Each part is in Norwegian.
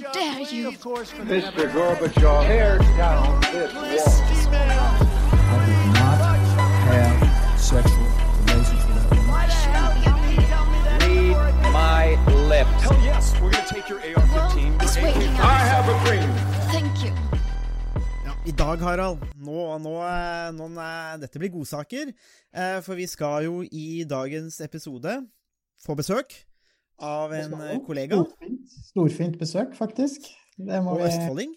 dare you? Mr. Gorbachev, tear down this wall. I did not have sexual relations with that woman. Read my lips. Hell yes, we're gonna take your AR-15. It's your waiting AK. I have a dream. Thank you. I dag, Harald, nå, nå, eh, nå eh, Dette blir godsaker. eh, For vi skal jo i dagens episode få besøk av en eh, kollega. Storfint, storfint besøk, faktisk. Og østfolding.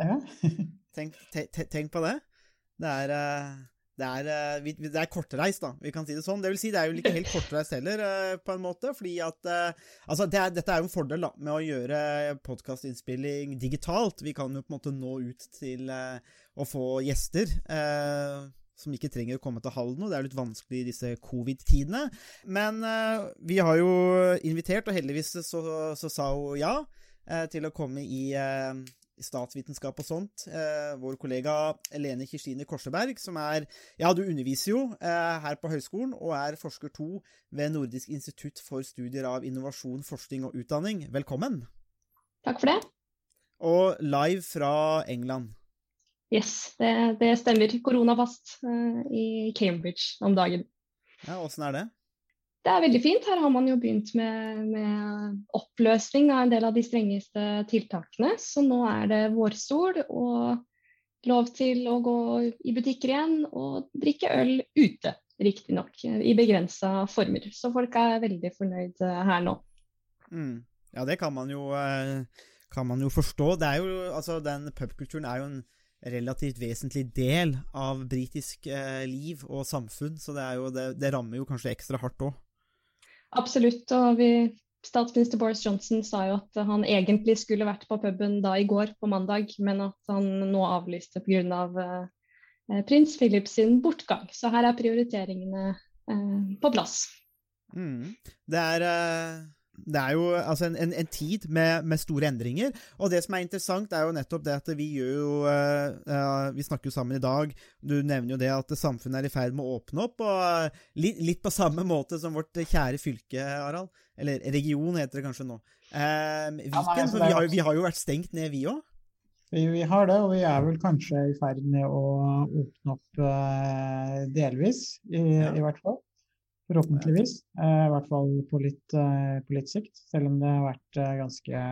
ja. Tenk, te, te, tenk på det. Det er, eh, det, er, eh, det er kortreist, da. Vi kan si det sånn. Det vil si, det er jo ikke helt kortreist heller, på en måte. Fordi at Altså, det er, dette er jo en fordel da, med å gjøre podkastinnspilling digitalt. Vi kan jo på en måte nå ut til å få gjester. eh, som ikke trenger å komme til Halden, og det er litt vanskelig i disse covid-tidene. Men uh, vi har jo invitert, og heldigvis så, så sa hun ja uh, til å komme i uh, statsvitenskap og sånt. Eh, vår kollega Lene Kirstine Korseberg, som er Ja, du underviser jo her på høyskolen, og er forsker to ved Nordisk institutt for studier av innovasjon, forskning og utdanning. Velkommen. Takk for det. Og live fra England. Yes, det, det stemmer. Koronafast uh, i Cambridge om dagen. Ja, Åssen er det? Det er veldig fint. Her har man jo begynt med, med oppløsning av en del av de strengeste tiltakene. Så nå er det vårsol og lov til å gå i butikker igjen og drikke øl ute, riktignok. I begrensa former. Så folk er veldig fornøyd eh, her nå. Mm. Ja, det kan man jo, eh, kan man jo forstå. Det er jo, altså, den pubkulturen er jo en relativt vesentlig del av britisk eh, liv og samfunn, så det, jo, det, det rammer jo kanskje ekstra hardt òg. Absolutt. Og vi, statsminister Boris Johnson sa jo at han egentlig skulle vært på puben da i går, på mandag, men at han nå avlyste pga. Uh, prins Philip sin bortgang. Så her er prioriteringene eh, på plass. Mm. Det er eh, det er jo altså en, en, en tid med, med, store endringer. Og det som er interessant, er jo nettopp det at vi gjør jo uh, uh, Vi snakker jo sammen i dag. Du nevner jo det at samfunnet er i ferd med å åpne opp. og uh, litt, litt, på samme måte som vårt kjære fylke, Harald. Eller region, heter det kanskje nå. Viken. Ja, nei, altså, vi, har, vi, har, jo vært stengt ned, vi òg. Vi, vi, har det, og vi er vel kanskje i ferd med å åpne opp delvis, i, ja. i hvert fall. Forhåpentligvis. I hvert fall på litt, på litt, sikt. Selv om det har vært ganske,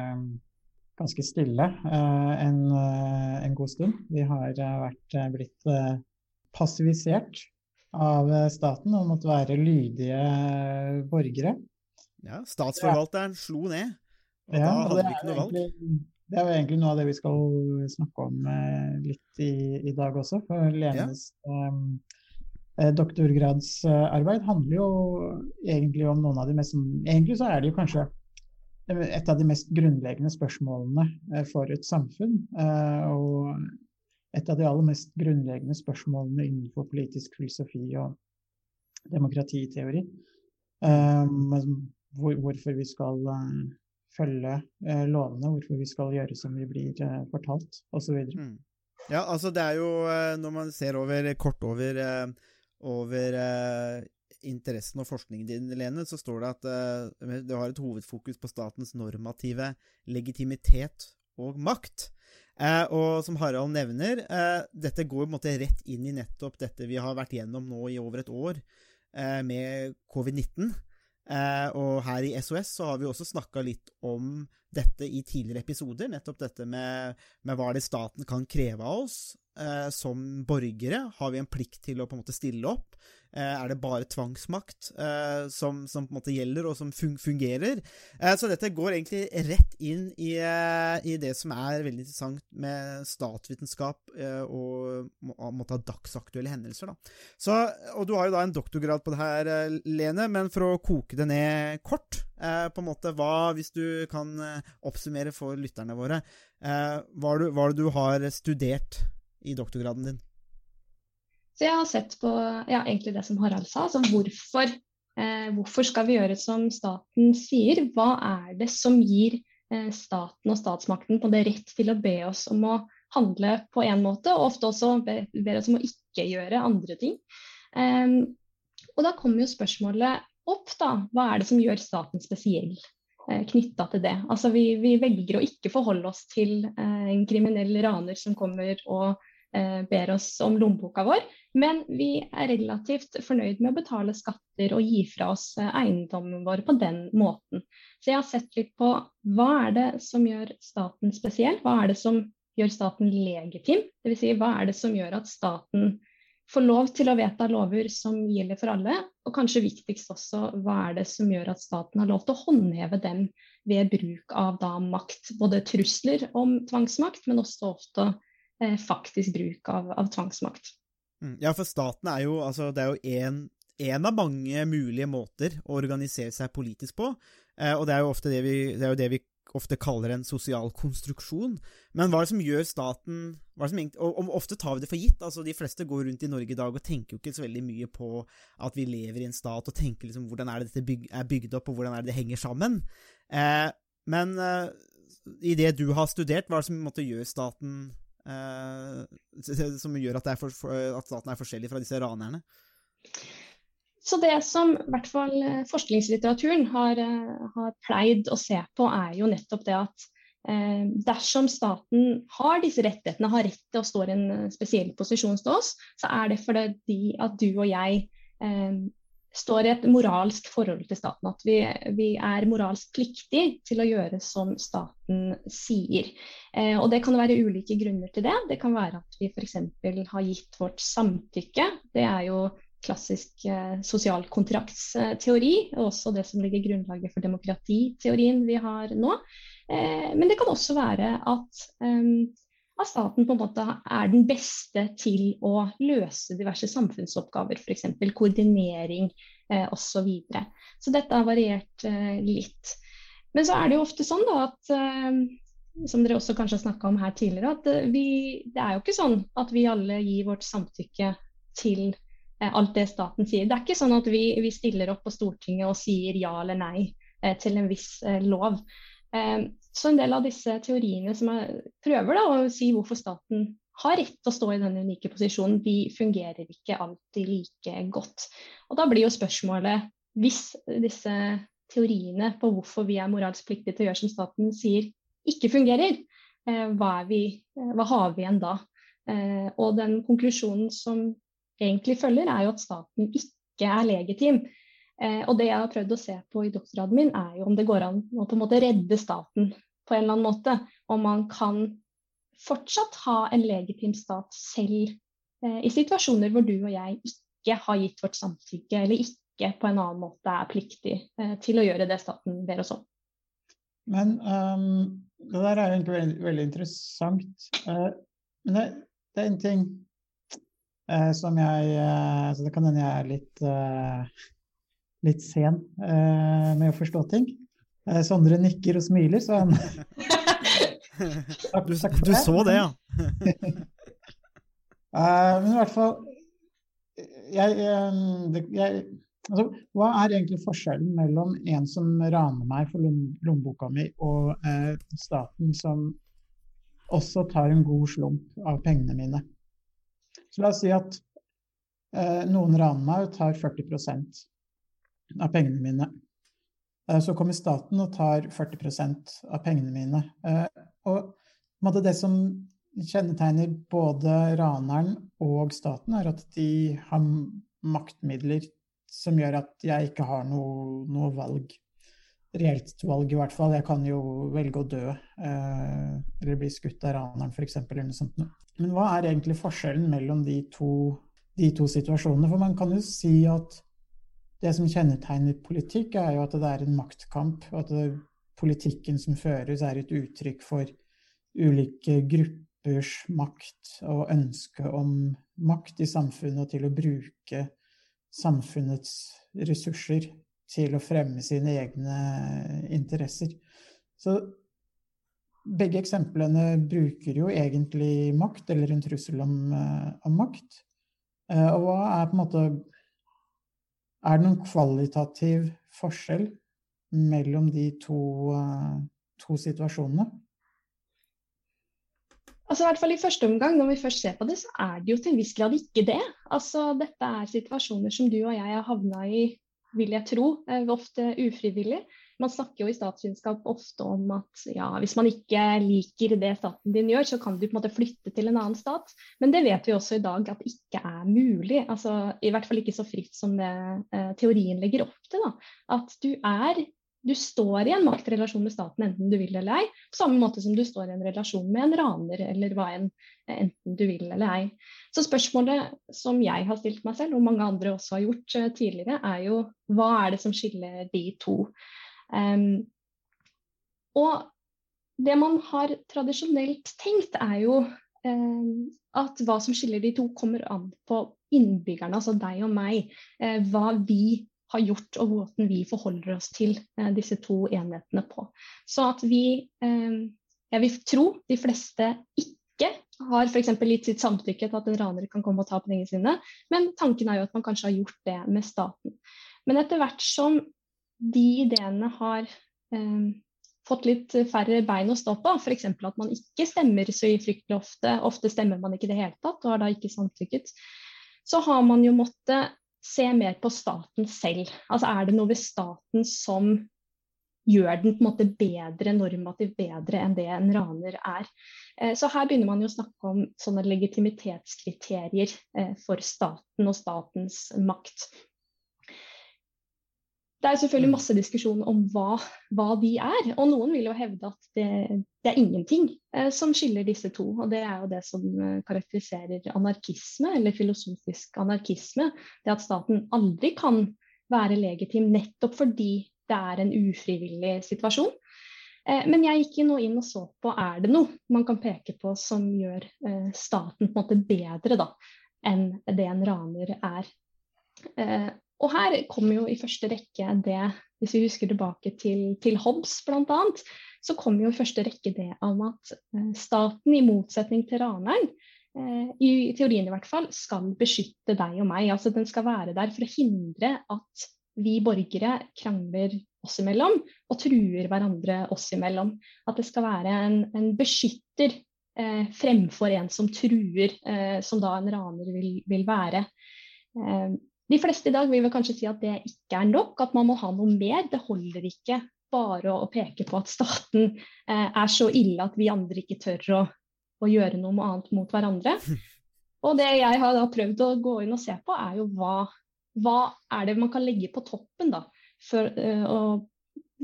ganske stille en, en, god stund. Vi har vært blitt passivisert av staten og måtte være lydige borgere. Ja, statsforvalteren slo ned. Og ja, da hadde vi ikke noe valg. Egentlig, det er jo egentlig noe av det vi skal snakke om litt i, i dag også. For Lenes ja. um, doktorgradsarbeid handler jo egentlig om noen av de mest Egentlig så er det jo kanskje et av de mest grunnleggende spørsmålene for et samfunn. Og et av de aller mest grunnleggende spørsmålene innenfor politisk filosofi og demokratiteori. Hvorfor vi skal følge lovene, hvorfor vi skal gjøre som vi blir fortalt, osv. Mm. Ja, altså det er jo Når man ser over kort over over eh, interessen og forskningen din, Lene, så står det at eh, du har et hovedfokus på statens normative legitimitet og makt. Eh, og som Harald nevner, dette går på en måte rett inn i nettopp dette vi har vært gjennom nå i over et år med covid-19. og her i SOS så har vi også snakka litt om dette i tidligere episoder. Nettopp dette med, med hva det staten kan kreve av oss. Eh, som borgere? Har vi en plikt til å på en måte stille opp? Eh, er det bare tvangsmakt eh, som, som, på en måte gjelder, og som fun fungerer? så dette går egentlig rett inn i, i, det som er veldig interessant med statsvitenskap og må, måtte ha dagsaktuelle hendelser. Da. Så, og du har jo da en doktorgrad på det her, Lene, men for å koke det ned kort, på en måte, hva, hvis du kan oppsummere for lytterne våre, hva er det du har studert i doktorgraden din? Så jeg har sett på ja, egentlig det som Harald sa. Altså hvorfor, eh, hvorfor skal vi gjøre som staten sier? Hva er det som gir eh, staten og statsmakten på det rett til å be oss om å handle på en måte, og ofte også ber oss om å ikke gjøre andre ting. Eh, og da kommer jo spørsmålet opp, da. Hva er det som gjør staten spesiell? eh, knytta til det. Altså vi, vi, velger å ikke forholde oss til eh, en kriminell raner som kommer og ber oss om lommeboka vår, men vi er relativt fornøyd med å betale skatter og gi fra oss eh, eiendommen vår på den måten. Så jeg har sett litt på hva er det som gjør staten spesiell, hva er det som gjør staten legitim? Dvs. Si, hva er det som gjør at staten får lov til å vedta lover som gjelder for alle, og kanskje viktigst også, hva er det som gjør at staten har lov til å håndheve dem ved bruk av da makt, både trusler om tvangsmakt, men også ofte eh, faktisk bruk av, av tvangsmakt. Mm. Ja, for staten er jo, altså, det er jo en, av mange mulige måter å organisere seg politisk på, eh, og det er jo ofte det vi, det jo det vi ofte kaller en sosial konstruksjon. Men hva er det som gjør staten som, og, ofte tar vi det for gitt. altså De fleste går rundt i Norge i dag og tenker jo ikke så veldig mye på at vi lever i en stat, og tenker liksom hvordan er det dette byg, er bygd opp, og hvordan er det det henger sammen. Eh, men eh, i det du har studert, hva er det som måtte gjøre staten eh, Som gjør at, for, at staten er forskjellig fra disse ranerne? Så det som i hvert fall eh, forskningslitteraturen har, eh, har, pleid å se på, er jo nettopp det at eh, dersom staten har disse rettighetene, har rett til å stå i en eh, spesiell posisjon til oss, så er det fordi at du og jeg eh, står i et moralsk forhold til staten. At vi, vi, er moralsk pliktig til å gjøre som staten sier. Eh, og Det kan være ulike grunner til det. Det kan være at vi f.eks. har gitt vårt samtykke. Det er jo klassisk eh, sosial kontraktsteori, og også det som ligger grunnlaget for demokratiteorien vi har nå. Eh, men det kan også være at, eh, at, staten på en måte er den beste til å løse diverse samfunnsoppgaver, f.eks. koordinering eh, osv. Så, videre. så dette har variert eh, litt. Men så er det jo ofte sånn da at eh, som dere også kanskje har om her tidligere, at eh, vi, det er jo ikke sånn at vi alle gir vårt samtykke til Eh, alt det staten sier. Det er ikke sånn at vi, vi stiller opp på Stortinget og sier ja eller nei eh, til en viss lov. Så en del av disse teoriene som jeg prøver da, å si hvorfor staten har rett til å stå i denne unike posisjonen, de fungerer ikke alltid like godt. Og Da blir jo spørsmålet, hvis disse teoriene på hvorfor vi er moralsk pliktige til å gjøre som staten sier, ikke fungerer, hva, vi, hva har vi igjen da? Og den konklusjonen som egentlig følger, er jo at staten ikke er legitim. Eh, og det jeg har prøvd å se på i doktorgraden min, er jo om det går an å på en måte redde staten på en eller annen måte. Om man kan fortsatt ha en legitim stat selv eh, i situasjoner hvor du og jeg ikke har gitt vårt samtykke, eller ikke på en annen måte er pliktig eh, til å gjøre det staten ber oss om. Men um, det der er egentlig veldig, veldig interessant. Uh, men det, det, er en ting uh, som jeg uh, Så det kan hende jeg er litt, litt sen eh, med å forstå ting. Eh, Sondre nikker og smiler, så han Du, du så det, ja. Eh, men i hvert fall jeg, jeg altså, hva er egentlig forskjellen mellom en som raner meg for lommeboka mi, og eh, staten som også tar en god slump av pengene mine? Så la oss si at eh, noen raner meg og tar 40% av pengene mine. Eh, så kommer staten og tar 40% av pengene mine. Eh, og det som kjennetegner både raneren og staten, er at de har maktmidler som gjør at jeg ikke har noe, noe valg. Reelt valg, i hvert fall. Jeg kan jo velge å dø, eh, eller bli skutt av raneren, f.eks. Eller noe sånt. Men hva er egentlig forskjellen mellom de to, de to situasjonene? For man kan jo si at det som kjennetegner politikk, er jo at det er en maktkamp. og At det, politikken som føres, er et uttrykk for ulike gruppers makt og ønske om makt i samfunnet, og til å bruke samfunnets ressurser til å fremme sine egne interesser. Så begge eksemplene bruker jo egentlig makt, eller en trussel om, eh, om makt. Eh, og hva er på en måte Er det noen kvalitativ forskjell mellom de to, eh, to situasjonene? Altså, i hvert fall i første omgang, Når vi først ser på det, så er det jo til en viss grad ikke det. Altså, Dette er situasjoner som du og jeg har havna i, vil jeg tro, ofte ufrivillig. Man snakker jo i statsvitenskap ofte om at ja, hvis man ikke liker det staten din gjør, så kan du på en måte flytte til en annen stat. Men det vet vi også i dag at ikke er mulig. Altså, I hvert fall ikke så fritt som det eh, teorien legger opp til. Da. At du er du står i en maktrelasjon med staten enten du vil eller ei, på samme måte som du står i en relasjon med en raner eller hva enn, enten du vil eller ei. Så spørsmålet som jeg har stilt meg selv, og mange andre også har gjort uh, tidligere, er jo hva er det som skiller de to? Um, og det man har tradisjonelt tenkt, er jo um, at hva som skiller de to, kommer an på innbyggerne, altså deg og meg. Uh, hva vi har gjort, og måten vi forholder oss til uh, disse to enhetene på. Så at vi, um, jeg vil tro de fleste ikke har f.eks. gitt sitt samtykke til at en raner kan komme og ta pengene sine, men tanken er jo at man kanskje har gjort det med staten. Men etter hvert som de ideene har eh, fått litt færre bein å stå på, f.eks. at man ikke stemmer så fryktelig ofte, ofte stemmer man ikke i det hele tatt og har da ikke samtykket, så har man jo måttet se mer på staten selv. Altså Er det noe ved staten som gjør den på en måte bedre, normativt bedre enn det en raner er. Eh, så her begynner man jo å snakke om sånne legitimitetskriterier eh, for staten og statens makt. Det er selvfølgelig mm. masse diskusjon om hva, hva, de er. Og noen vil jo hevde at det, det er ingenting eh, som skiller disse to. Og det er jo det som eh, karakteriserer anarkisme, eller filosofisk anarkisme. Det at staten aldri kan være legitim nettopp fordi det er en ufrivillig situasjon. Eh, men jeg gikk nå inn og så på er det noe man kan peke på som gjør eh, staten på en måte bedre da, enn det en raner er. Og her kommer jo i første rekke det, hvis vi husker tilbake til, til Hobbes bl.a., så kommer jo i første rekke det om at eh, staten, i motsetning til raneren, eh, i teorien i hvert fall, skal beskytte deg og meg. Altså den skal være der for å hindre at vi borgere krangler oss imellom og truer hverandre oss imellom. At det skal være en, en beskytter eh, fremfor en som truer, eh, som da en raner vil, vil være. Eh, de fleste i dag vil vel kanskje si at det ikke er nok, at man må ha noe mer. Det holder ikke bare å peke på at staten eh, er så ille at vi andre ikke tør å, å, gjøre noe annet mot hverandre. Og det jeg har prøvd å gå inn og se på, er jo hva, hva er det man kan legge på toppen da, for eh, å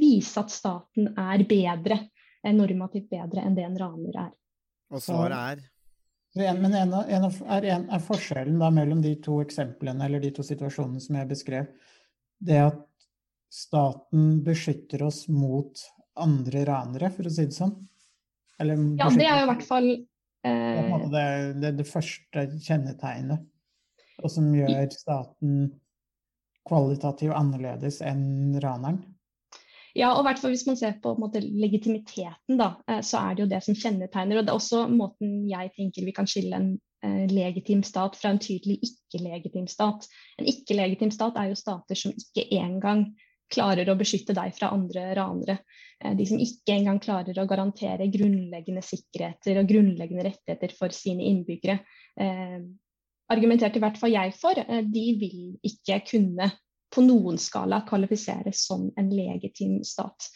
vise at staten er bedre, normativt bedre enn det en raner er. Og svaret er? Men en, en, er, en, er, forskjellen da mellom de to eksemplene eller de to situasjonene som jeg beskrev, det at staten beskytter oss mot andre ranere, for å si det sånn? Eller, ja, det er jo i hvert fall eh... det, det, det, første kjennetegnet, og som gjør staten kvalitativt annerledes enn raneren. Ja, og hvert hvis man ser på måte, legitimiteten, da, eh, så er det jo det som kjennetegner. Og det er også måten jeg tenker vi kan skille en eh, legitim stat fra en tydelig ikke-legitim stat. En ikke-legitim stat er jo stater som ikke engang klarer å beskytte deg fra andre ranere. Eh, de som ikke engang klarer å garantere grunnleggende sikkerheter og grunnleggende rettigheter for sine innbyggere. Eh, argumenterte i hvert fall jeg for. Eh, de vil ikke kunne på noen skala kvalifiseres som en legitim stat.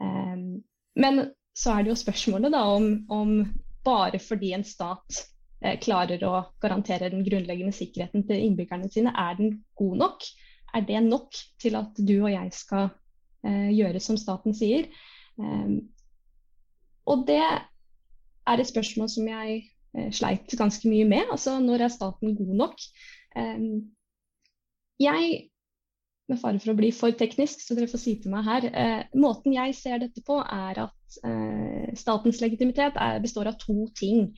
Um, men så er det jo spørsmålet da om, om bare fordi en stat eh, klarer å garantere den grunnleggende sikkerheten til innbyggerne sine, er den god nok? Er det nok til at du og jeg skal eh, gjøre som staten sier? Og det er et spørsmål som jeg eh, sleit ganske mye med. Altså når er staten god nok? Jeg med fare for å bli for teknisk, så dere får si til meg her. Eh, måten jeg ser dette på, er at eh, statens legitimitet er, består av to ting.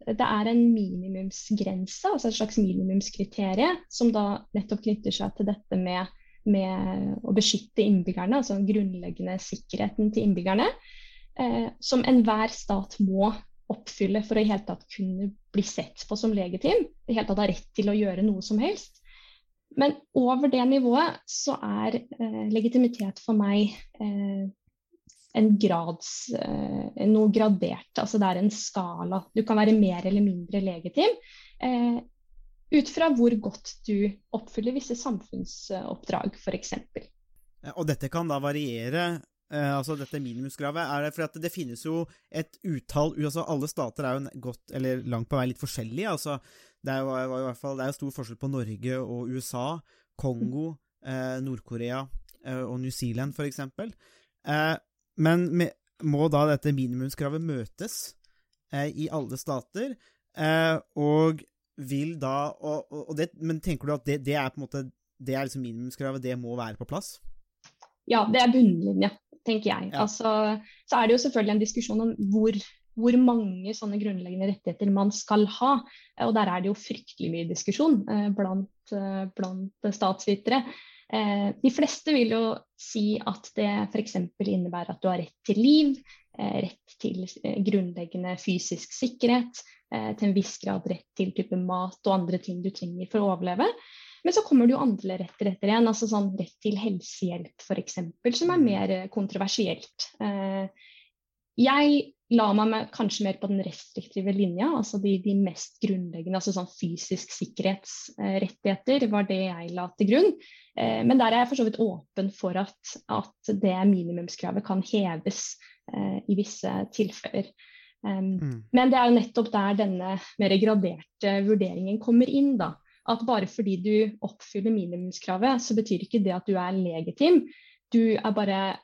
Det er en minimumsgrense, altså et slags minimumskriterium, som da nettopp knytter seg til dette med, med å beskytte innbyggerne, altså den grunnleggende sikkerheten til innbyggerne, eh, som enhver stat må oppfylle for å i hele tatt kunne bli sett på som legitim, i hele tatt ha rett til å gjøre noe som helst. Men over det nivået så er eh, legitimitet for meg eh, en grads, eh, noe gradert. Altså det er en skala. Du kan være mer eller mindre legitim eh, ut fra hvor godt du oppfyller visse samfunnsoppdrag, f.eks. Og dette kan da variere eh, altså dette minimumskravet, er det fordi at det finnes jo et utall altså Alle stater er jo godt, eller langt på vei litt forskjellige. altså Det er jo, var i hvert fall, det er stor forskjell på Norge og USA, Kongo, eh, Nord-Korea eh, og New Zealand, eksempel. Eh, men med, må da dette minimumskravet møtes eh, i alle stater? Eh, og vil da og, og det, Men tenker du at det, det, er på en måte det er liksom minimumskravet, det må være på plass? Ja, det er bunnlinje, tenker jeg. Ja. Altså, så er det jo selvfølgelig en diskusjon om hvor, hvor mange sånne grunnleggende rettigheter man skal ha. Og der er det jo fryktelig mye diskusjon eh, blant, eh, blant statsvitere. Eh, de fleste vil jo si at det f.eks. innebærer at du har rett til liv, eh, rett til eh, grunnleggende fysisk sikkerhet, eh, til en viss grad rett til type mat og andre ting du trenger for å overleve. Men så kommer det jo andre retter etter igjen, altså sånn rett til helsehjelp f.eks., som er mer eh, kontroversielt. Eh, jeg la meg med, kanskje mer på den restriktive linja, altså de, de mest grunnleggende, altså sånn fysisk sikkerhetsrettigheter var det jeg la til grunn. Eh, men der er jeg for så vidt åpen for at, at det minimumskravet kan heves eh, i visse tilfeller. Um, Mm. Men det er jo nettopp der denne mer graderte vurderingen kommer inn. da. At bare fordi du oppfyller minimumskravet, så betyr ikke det at du er legitim. Du er bare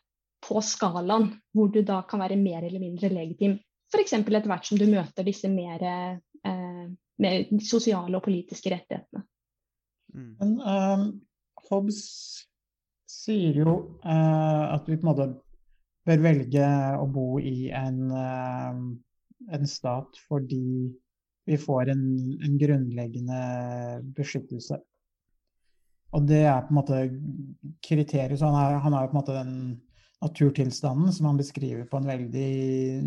på skalaen hvor du da kan være mer eller mindre legitim. F.eks. etter hvert som du møter disse mer, eh, mer sosiale og politiske rettighetene. Mm. Men um, Hobbes sier jo uh, at vi på en måte bør velge å bo i en, uh, en stat fordi vi får en, en grunnleggende beskyttelse. Og det er på en måte kriteriet. Så han er, han er jo på en måte den naturtilstanden som han beskriver på en veldig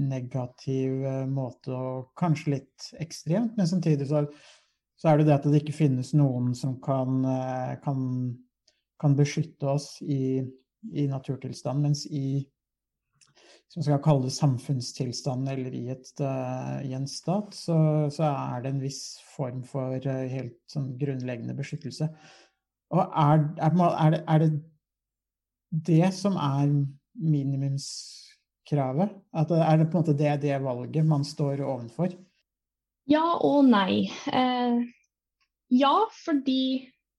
negativ eh, måte, og kanskje litt ekstremt. Men samtidig så, så er det det at det ikke finnes noen som kan, eh, kan, kan beskytte oss i, i naturtilstanden, mens i som skal kalle det samfunnstilstanden eller i, et, uh, i en stat, så, så er det en viss form for uh, helt sånn grunnleggende beskyttelse. Og er, er, er, det, er det det som er minimumskravet? At er det på en måte det, det valget man står ovenfor? Ja og nei. Eh, ja, fordi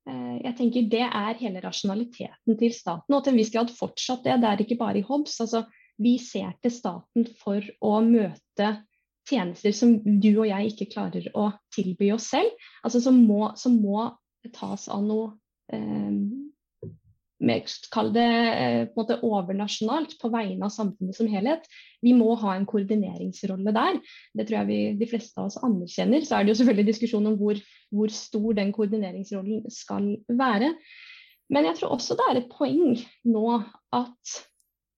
eh, jeg tenker det er hele rasjonaliteten til staten, og til en viss grad fortsatt det. Det er ikke bare i Hobbes. Altså, vi ser til staten for å møte tjenester som du og jeg ikke klarer å tilby oss selv. Altså som må, som må tas av noe eh, mer, Kall det eh, på en måte overnasjonalt på vegne av samfunnet som helhet. Vi må ha en koordineringsrolle der. Det tror jeg vi, de fleste av oss anerkjenner. Så er det jo selvfølgelig diskusjon om hvor, hvor stor den koordineringsrollen skal være. Men jeg tror også det er et poeng nå at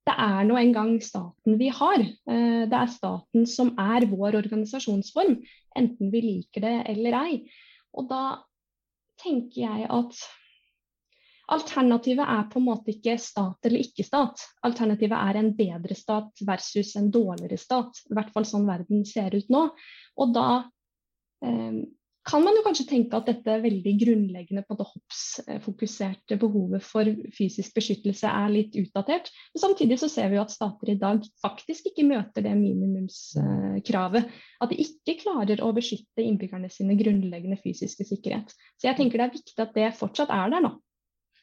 det er nå engang staten vi har. Eh, Det er staten som er vår organisasjonsform, enten vi liker det eller ei. Og da tenker jeg at alternativet er på en måte ikke stat eller ikke stat. Alternativet er en bedre stat versus en dårligere stat. I hvert fall sånn verden ser ut nå. Og da eh, kan man jo kanskje tenke at dette veldig grunnleggende på det måte Hobbes-fokuserte behovet for fysisk beskyttelse er litt utdatert. Men samtidig så ser vi jo at stater i dag faktisk ikke møter det minimumskravet. At de ikke klarer å beskytte innbyggerne sine grunnleggende fysiske sikkerhet. Så jeg tenker det er viktig at det fortsatt er der nå.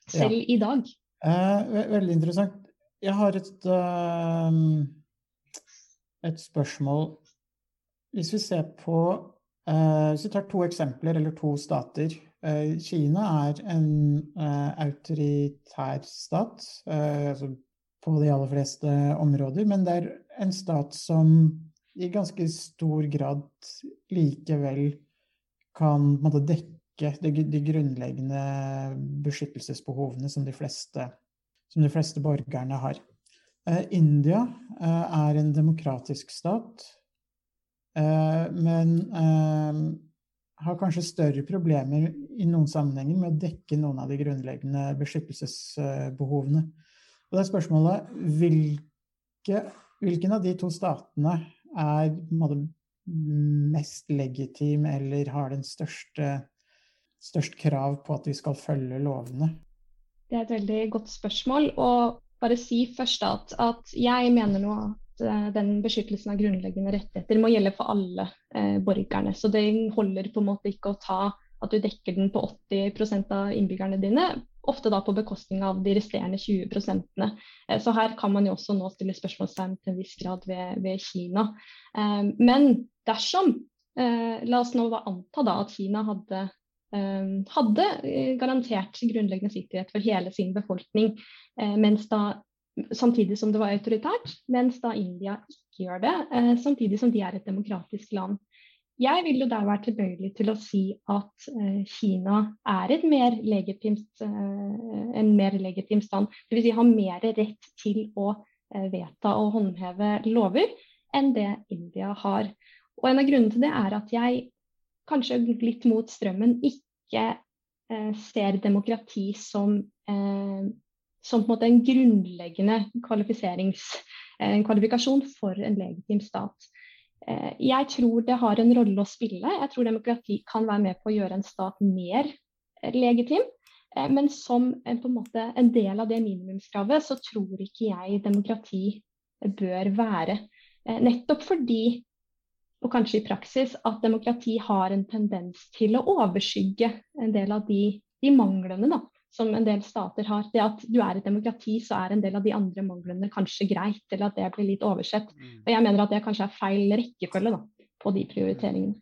Selv Ja. i dag. Eh, veldig interessant. Jeg har et, eh, et spørsmål. Hvis vi ser på eh, Hvis vi tar to eksempler, eller to stater. Eh, Kina er en autoritær stat altså på de aller fleste områder, men det er en stat som i ganske stor grad likevel kan måte, dekke de, de grunnleggende beskyttelsesbehovene som de fleste, som de fleste borgerne har. Eh, India eh, er en demokratisk stat, eh, men har kanskje større problemer i noen sammenhenger med å dekke noen av de grunnleggende beskyttelsesbehovene. Og det er spørsmålet hvilke, hvilken av de to statene er mest legitim eller har den største, størst krav på at vi skal følge lovene? Det er et veldig godt spørsmål. Og bare si først at, at jeg mener nå at eh, den beskyttelsen av grunnleggende rettigheter må gjelde for alle eh, borgerne. Så det holder på en måte ikke å ta at du dekker den på 80% av innbyggerne dine, ofte da på bekostning av de resterende 20 eh, Så her kan man jo også nå stille spørsmålstegn til en viss grad ved, ved Kina. Men dersom, la oss nå anta da at Kina hadde hadde garantert grunnleggende sikkerhet for hele sin befolkning, mens da, samtidig som det var autoritært, mens da India ikke gjør det, samtidig som de er et demokratisk land. Jeg vil jo der være tilbøyelig til å si at eh, Kina er et mer legitimt, eh, en mer legitim stand. Dvs. Si har mer rett til å eh, vedta og håndheve lover enn det India har. Og En av grunnene til det er at jeg, kanskje litt mot strømmen, ikke eh, ser demokrati som, eh, som en, en grunnleggende eh, kvalifikasjon for en legitim stat. Eh, jeg tror det har en rolle å spille. Jeg tror demokrati kan være med på å gjøre en stat mer eh, legitim. Eh, men som en, en, måte, en del av det minimumskravet, så tror ikke jeg demokrati bør være. Nettopp fordi, og kanskje i praksis, at demokrati har en tendens til å overskygge en del av de, de manglene da, som en del stater har. Det at du er et demokrati, så er en del av de andre manglene kanskje greit, eller at det blir litt oversett. Mm. Og jeg mener at det kanskje er feil rekkefølge da, på de prioriteringene.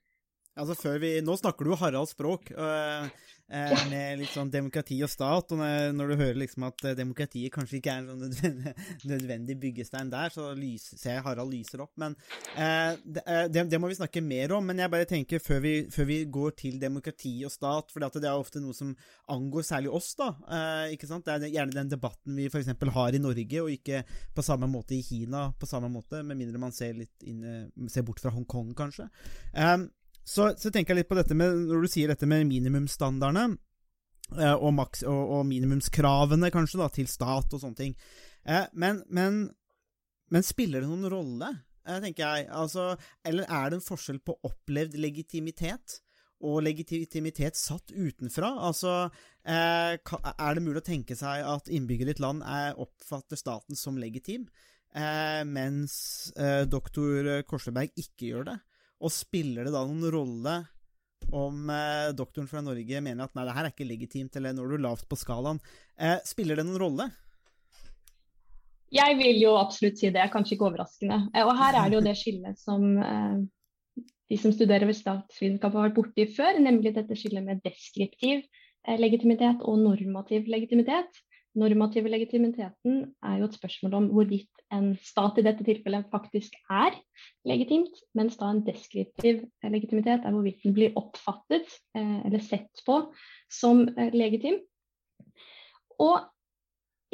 Altså før vi, Nå snakker du Haralds språk. Øh, øh, med litt sånn demokrati og stat. Og når, du hører liksom at eh, demokratiet kanskje ikke er en sånn nødvendig, nødvendig byggestein der, så lys, ser jeg Harald lyser opp. Men øh, det, eh, det, det, må vi snakke mer om. Men jeg bare tenker før vi, før vi går til demokrati og stat, for det er ofte noe som angår særlig oss, da. Eh, ikke sant? Det er gjerne den debatten vi f.eks. har i Norge, og ikke på samme måte i Kina på samme måte, med mindre man ser, litt inn, ser bort fra Hongkong, kanskje. Um, så, så, tenker jeg litt på dette med Når du sier dette med minimumsstandardene eh, og, maks, og, og, minimumskravene, kanskje, da, til stat og sånne ting. Eh, men, men, men, spiller det noen rolle, eh, tenker jeg? Altså, eller er det en forskjell på opplevd legitimitet og legitimitet satt utenfra? Altså, er det mulig å tenke seg at innbyggere i et land er, oppfatter staten som legitim, mens doktor Korsleberg ikke gjør det? Og spiller det da noen rolle om eh, doktoren fra Norge mener at nei, det her er ikke legitimt, eller når du er lavt på skalaen. Eh, spiller det noen rolle? Jeg vil jo absolutt si det, kanskje ikke overraskende. Eh, og her er det jo det skillet som eh, de som studerer ved statsvitenskap har vært borti før, nemlig dette skillet med deskriptiv eh, legitimitet og normativ legitimitet normative legitimiteten er jo et spørsmål om hvorvidt en stat i dette tilfellet faktisk er legitimt, mens da en deskriptiv legitimitet er hvorvidt den blir oppfattet eh, eller sett på som eh, legitim. Og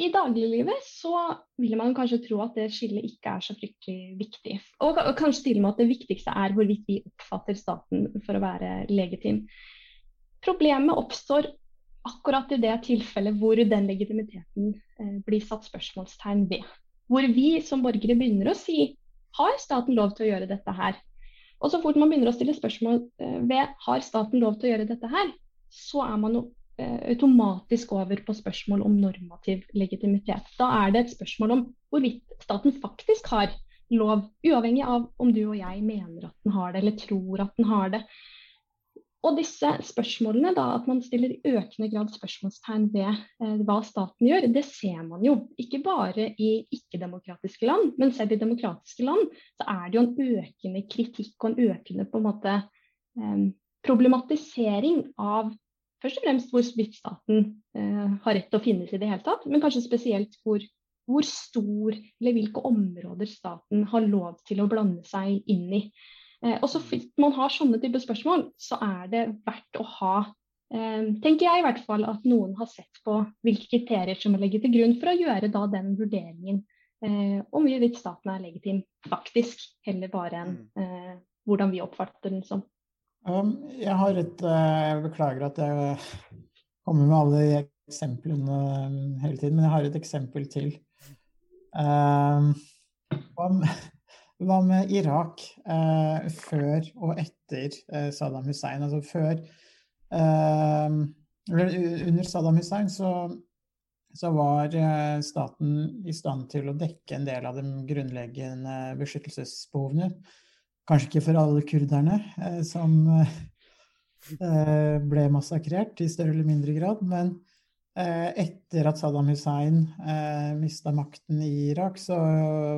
i dagliglivet så vil man kanskje tro at det skillet ikke er så fryktelig viktig. Og, og kanskje til og med at det viktigste er hvorvidt vi oppfatter staten for å være legitim. Problemet oppstår akkurat i det tilfellet hvor den legitimiteten eh, blir satt spørsmålstegn ved. Hvor vi som borgere begynner å si har staten lov til å gjøre dette her? Og så fort man begynner å stille spørsmål eh, ved har staten lov til å gjøre dette her, så er man eh, automatisk over på spørsmål om normativ legitimitet. Da er det et spørsmål om hvorvidt staten faktisk har lov, uavhengig av om du og jeg mener at den har det eller tror at den har det. Og disse spørsmålene, da, at man stiller i økende grad spørsmålstegn ved eh, hva staten gjør, det ser man jo. Ikke bare i ikke-demokratiske land, men selv i demokratiske land så er det jo en økende kritikk og en økende på en måte eh, problematisering av først og fremst hvorvidt staten eh, har rett til å finnes i det hele tatt, men kanskje spesielt hvor, hvor stor eller hvilke områder staten har lov til å blande seg inn i. Eh, og så fint man har sånne type spørsmål, så er det verdt å ha eh, tenker jeg i hvert fall at noen har sett på hvilke kriterier som må legge til grunn for å gjøre da den vurderingen eh, om hvorvidt staten er legitim, faktisk, heller bare enn mm. eh, hvordan vi oppfatter den som. Um, jeg har et Jeg beklager at jeg kommer med alle de eksemplene hele tiden, men jeg har et eksempel til. Um, om, hva med Irak eh, før og etter eh, Saddam Hussein? Altså før eh, Under Saddam Hussein så så var eh, staten i stand til å dekke en del av de grunnleggende beskyttelsesbehovene. Kanskje ikke for alle kurderne eh, som eh, ble massakrert i større eller mindre grad, men etter at Saddam Hussein eh, mista makten i Irak, så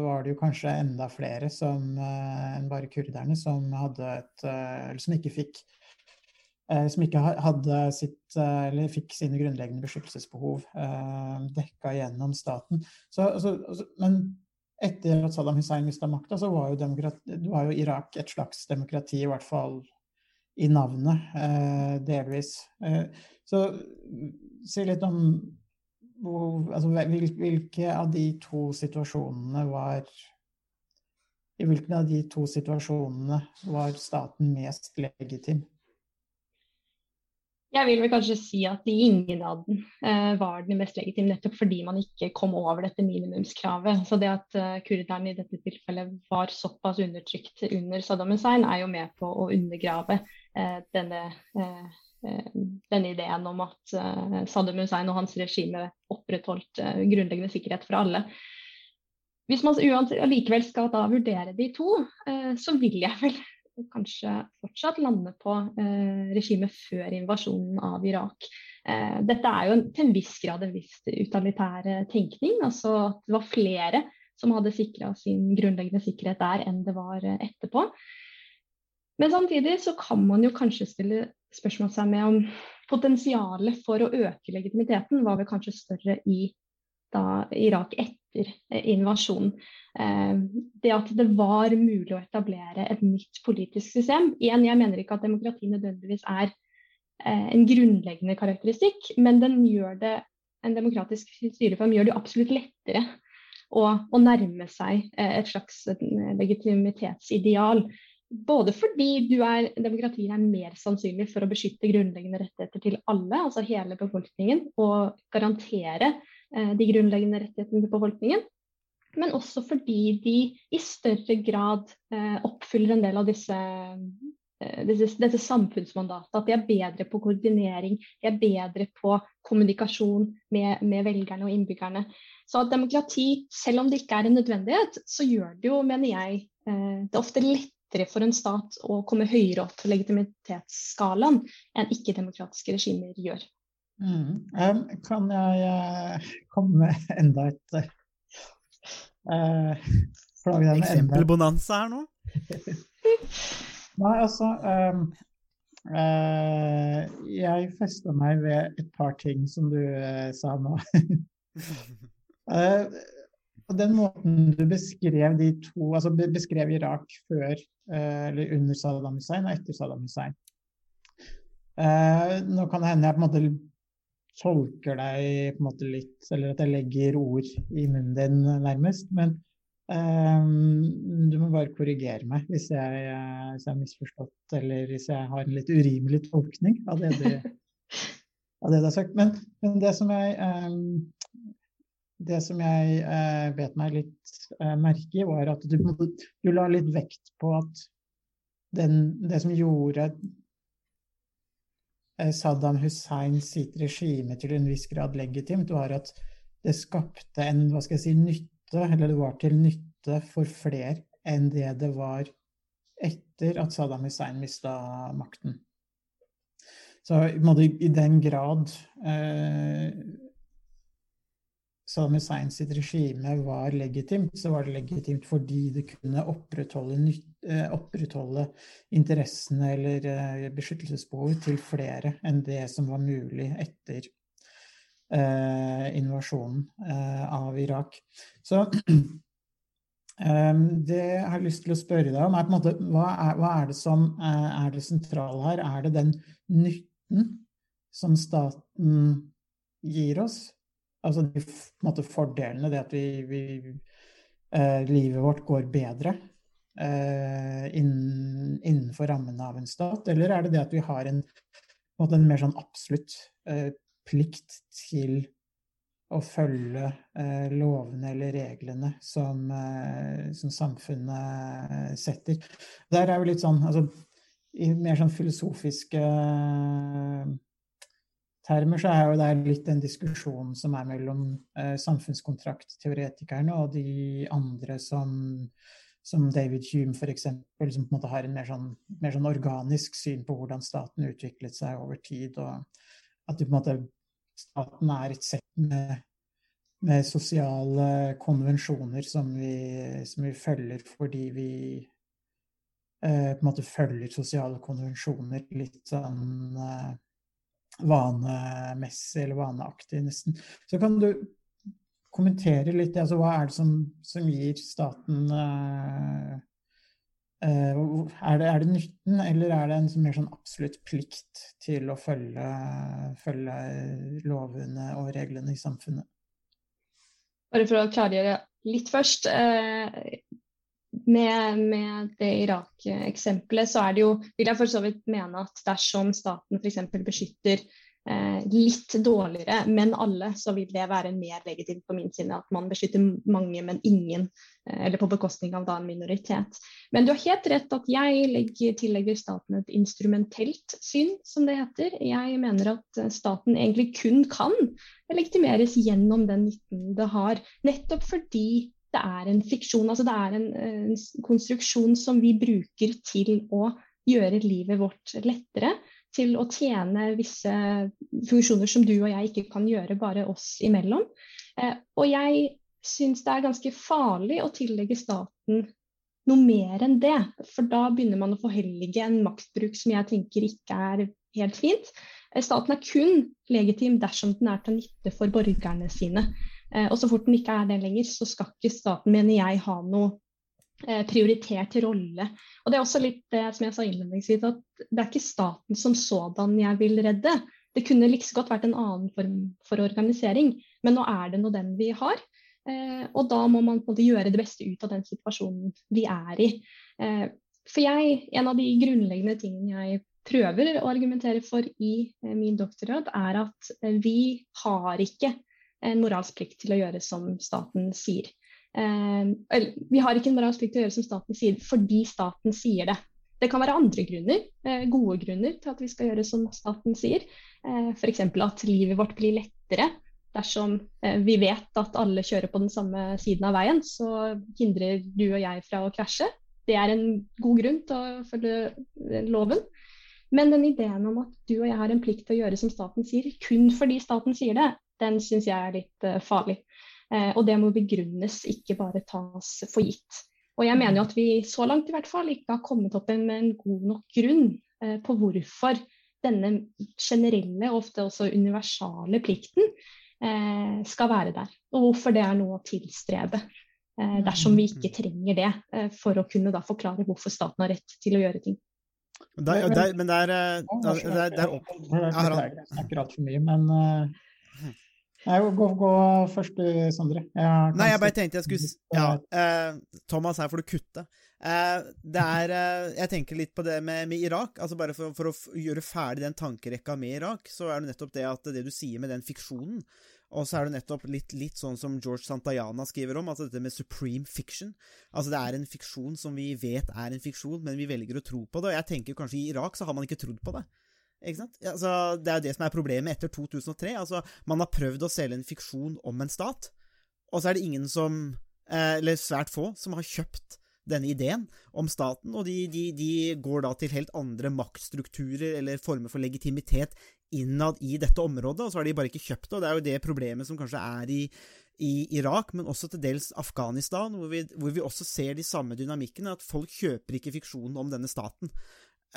var det jo kanskje enda flere som, enn bare kurderne som, hadde et, eller som ikke fikk Eh, som ikke hadde sitt, eh, eller fikk sine grunnleggende beskyttelsesbehov eh, dekka gjennom staten. Så, altså, altså, men etter at Saddam Hussein mista makta, så var jo, var jo, Irak et slags demokrati, i hvert fall i navnet, eh, delvis. Eh, så si litt om hvor, altså, hvilke av de to situasjonene var I hvilken av de to situasjonene var staten mest legitim? Jeg vil vel kanskje si at ingen av den uh, var den mest legitime, nettopp fordi man ikke kom over dette minimumskravet. Så det at uh, kurderne i dette tilfellet var såpass undertrykt under Saddam Hussein, er jo med på å undergrave uh, denne, denne, ideen om at Saddam Hussein og hans regime opprettholdt grunnleggende sikkerhet for alle. Hvis man likevel skal da vurdere de to, så vil jeg vel kanskje fortsatt lande på eh, regimet før invasjonen av Irak. Eh, dette er jo en, til en viss grad en viss utalitær tenkning. altså at Det var flere som hadde sikra sin grunnleggende sikkerhet der enn det var eh, etterpå. Men samtidig så kan man jo kanskje stille spørsmål seg med om potensialet for å øke legitimiteten var vel kanskje større i da Irak etter eh, invasjonen. Eh, det at det var mulig å etablere et nytt politisk system. Igjen, jeg mener ikke at demokrati nødvendigvis er eh, en grunnleggende karakteristikk, men den gjør det, en demokratisk styreform gjør det absolutt lettere å, å nærme seg et slags legitimitetsideal. Både fordi er, demokratiet er mer sannsynlig for å beskytte grunnleggende rettigheter til alle, altså hele befolkningen, og garantere Eh, de grunnleggende rettighetene til befolkningen. Men også fordi de i større grad eh, oppfyller en del av disse, eh, disse, dette samfunnsmandatet. At de er bedre på koordinering, de er bedre på kommunikasjon med, med velgerne og innbyggerne. Så at demokrati, selv om det ikke er en nødvendighet, så gjør det jo, mener jeg, det er ofte lettere for en stat å komme høyere opp på legitimitetsskalaen enn ikke-demokratiske regimer gjør. Mm. Um, kan jeg uh, komme med enda et uh, Eksempelbonanza her nå? Nei, altså um, uh, Jeg festa meg ved et par ting som du sa nå. på den måten du beskrev de to Altså beskrev Irak før eller under Saddam Hussein og etter Saddam Hussein. nå kan det hende jeg på en måte tolker deg på en måte litt, eller at jeg legger ord i munnen din nærmest. Men um, du må bare korrigere meg hvis jeg, uh, hvis jeg, har misforstått, eller hvis jeg har en litt urimelig tolkning av det du, av det du har sagt. Men, men det som jeg um, det som jeg eh, bet meg litt eh, merke i, var at du, du, la litt vekt på at den, det som gjorde Eh, Saddam Hussein sitt regime til en viss grad legitimt, var at det skapte en hva skal jeg si, nytte, eller det var til nytte for flere enn det det var etter at Saddam Hussein mista makten. Så i den grad eh, Saddam Hussein sitt regime var legitimt, så var det legitimt fordi det kunne opprettholde, eh, opprettholde interessene eller beskyttelsesbehovet til flere enn det som var mulig etter eh, invasjonen eh, av Irak. Så eh, det jeg har lyst til å spørre deg om, er på en måte hva er, hva er det som eh, er det sentrale her? Er det den nytten som staten gir oss? Altså de måte, fordelene, det at vi, vi eh, livet vårt går bedre eh, innen, innenfor rammene av en stat, eller er det det at vi har en, en, en mer sånn absolutt eh, plikt til å følge eh, lovene eller reglene som, eh, som, samfunnet setter. Der er jo litt sånn altså, I mer sånn filosofiske termer så er jo det litt den diskusjonen som er mellom eh, samfunnskontraktteoretikerne og de andre som, som David Hume f.eks., som på en måte har en mer sånn, mer sånn, organisk syn på hvordan staten utviklet seg over tid. og At på en måte, staten er et sett med, med sosiale konvensjoner som vi, som vi følger fordi vi eh, på en måte følger sosiale konvensjoner litt sånn eh, vanemessig eller vaneaktig, nesten. Så kan du kommentere litt altså, hva er det som, som gir staten uh, uh, er, det, er, det, nytten, eller er det en mer sånn absolutt plikt til å følge, følge lovene og reglene i samfunnet? Bare for å klargjøre litt først. Uh, med, med, det Irak-eksempelet, så er det jo, vil jeg for så vidt mene at dersom staten f.eks. beskytter eh, litt dårligere, men alle, så vil det være mer legitimt på min side at man beskytter mange, men ingen, eh, eller på bekostning av da en minoritet. Men du har helt rett at jeg legger, tillegger staten et instrumentelt syn, som det heter. Jeg mener at eh, staten egentlig kun kan legitimeres gjennom den nytten det har, nettopp fordi det er en fiksjon. Altså det er en, en, konstruksjon som vi bruker til å gjøre livet vårt lettere. Til å tjene visse funksjoner som du og jeg ikke kan gjøre, bare oss imellom. Eh, og jeg syns det er ganske farlig å tillegge staten noe mer enn det. For da begynner man å forhellige en maktbruk som jeg tenker ikke er helt fint. Eh, staten er kun legitim dersom den er til nytte for borgerne sine. Eh, og så fort den ikke er det lenger, så skal ikke staten, mener jeg, ha noe eh, prioritert rolle. Og Det er også litt det som jeg sa innledningsvis, at det er ikke staten som sådan jeg vil redde. Det kunne like godt vært en annen form for organisering, men nå er det nå den vi har. Eh, og da må man på en måte gjøre det beste ut av den situasjonen vi er i. For jeg, en av de grunnleggende tingene jeg prøver å argumentere for i min doktorgrad, er at vi har ikke en moralsk plikt til å gjøre som staten sier. Eh, vi har ikke en moralsk plikt til å gjøre som staten sier fordi staten sier det. Det kan være andre grunner, eh, gode grunner til at vi skal gjøre som staten sier. Eh, F.eks. at livet vårt blir lettere dersom eh, vi vet at alle kjører på den samme siden av veien. Så hindrer du og jeg fra å krasje. Det er en god grunn til å følge eh, loven. Men den ideen om at du og jeg har en plikt til å gjøre som staten sier, kun fordi staten sier det, den syns jeg er litt uh, farlig. Uh, og det må begrunnes, ikke bare tas for gitt. Og jeg mener jo at vi så langt i hvert fall ikke har kommet opp med en god nok grunn uh, på hvorfor denne generelle og ofte også universale plikten skal være der. Og hvorfor det er noe å tilstrebe. dersom vi ikke trenger det for å kunne da forklare hvorfor staten har rett til å gjøre ting. Der, der, men det er, der, der, der opp... Jeg snakker altfor mye, men Nei, gå, gå først, Sondre. Jeg Nei, jeg bare tenkte jeg skulle Ja, eh, Thomas, her får du kutte. Eh, det er eh, Jeg tenker litt på det med, med Irak. altså Bare for, for, å gjøre ferdig den tankerekka med Irak, så er det nettopp det at det du sier med den fiksjonen og så er det nettopp litt, litt, sånn som George Santayana skriver om, altså dette med supreme fiction. Altså det er en fiksjon som vi vet er en fiksjon, men vi velger å tro på det. Og jeg tenker kanskje i Irak så har man ikke trodd på det. Altså, det er jo det som er problemet etter 2003. Altså, man har prøvd å selge en fiksjon om en stat, og så er det ingen som eh, Eller svært få som har kjøpt denne ideen om staten, og de, de, de, går da til helt andre maktstrukturer eller former for legitimitet innad i dette området, og så har de bare ikke kjøpt det. og Det er jo det problemet som kanskje er i, i Irak, men også til dels Afghanistan, hvor vi, hvor vi også ser de samme dynamikkene, at folk kjøper ikke fiksjonen om denne staten.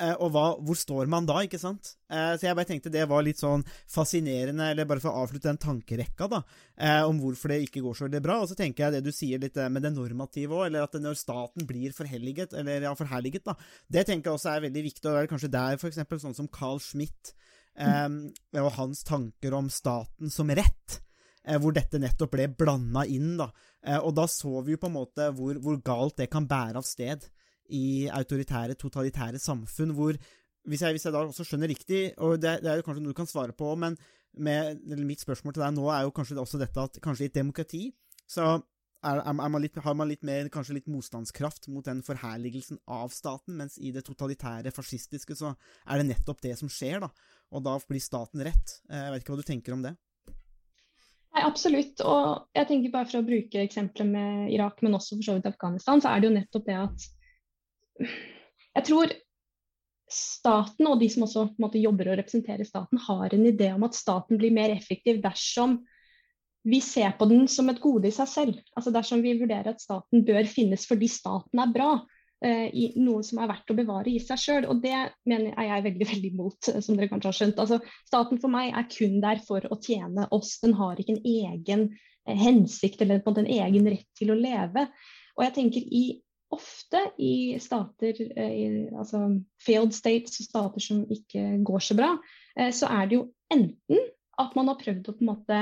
Eh, og hva, hvor står man da, ikke sant? Eh, så jeg bare tenkte det var litt sånn fascinerende, eller bare for å avslutte den tankerekka, da, eh, om hvorfor det ikke går så veldig bra. Og så tenker jeg det du sier litt med det normative òg, eller at når staten blir forhelliget, eller ja, forherliget, da, det tenker jeg også er veldig viktig, og det er kanskje der for eksempel sånn som Carl Schmitt mm. og hans tanker om staten som rett hvor dette nettopp ble blanda inn. da, Og da så vi jo på en måte hvor, hvor galt det kan bære av sted i autoritære, totalitære samfunn hvor hvis jeg, hvis jeg da også skjønner riktig, og det, det, er jo kanskje noe du kan svare på, men med, mitt spørsmål til deg nå er jo kanskje også dette at kanskje i et demokrati så er, er man litt, har man litt mer, kanskje litt motstandskraft mot den forherligelsen av staten, mens i det totalitære, fascistiske, så er det nettopp det som skjer, da. Og da blir staten rett. Eh, jeg vet ikke hva du tenker om det? Nei, Absolutt. Og jeg tenker bare for å bruke eksempelet med Irak, men også for så vidt Afghanistan, så er det jo nettopp det at jeg tror staten og de som også måte, jobber og representerer staten, har en idé om at staten blir mer effektiv dersom vi ser på den som et gode i seg selv. Altså Dersom vi vurderer at staten bør finnes fordi staten er bra, eh, i noe som er verdt å bevare i seg sjøl. Og det mener, er jeg veldig veldig imot, eh, som dere kanskje har skjønt. Altså, staten for meg er kun der for å tjene oss. Den har ikke en egen eh, hensikt eller på en, måte, en egen rett til å leve. Og jeg tenker i ofte i stater, eh, i, altså failed states, stater som ikke går så bra, eh, så er det jo enten at man har prøvd å på en måte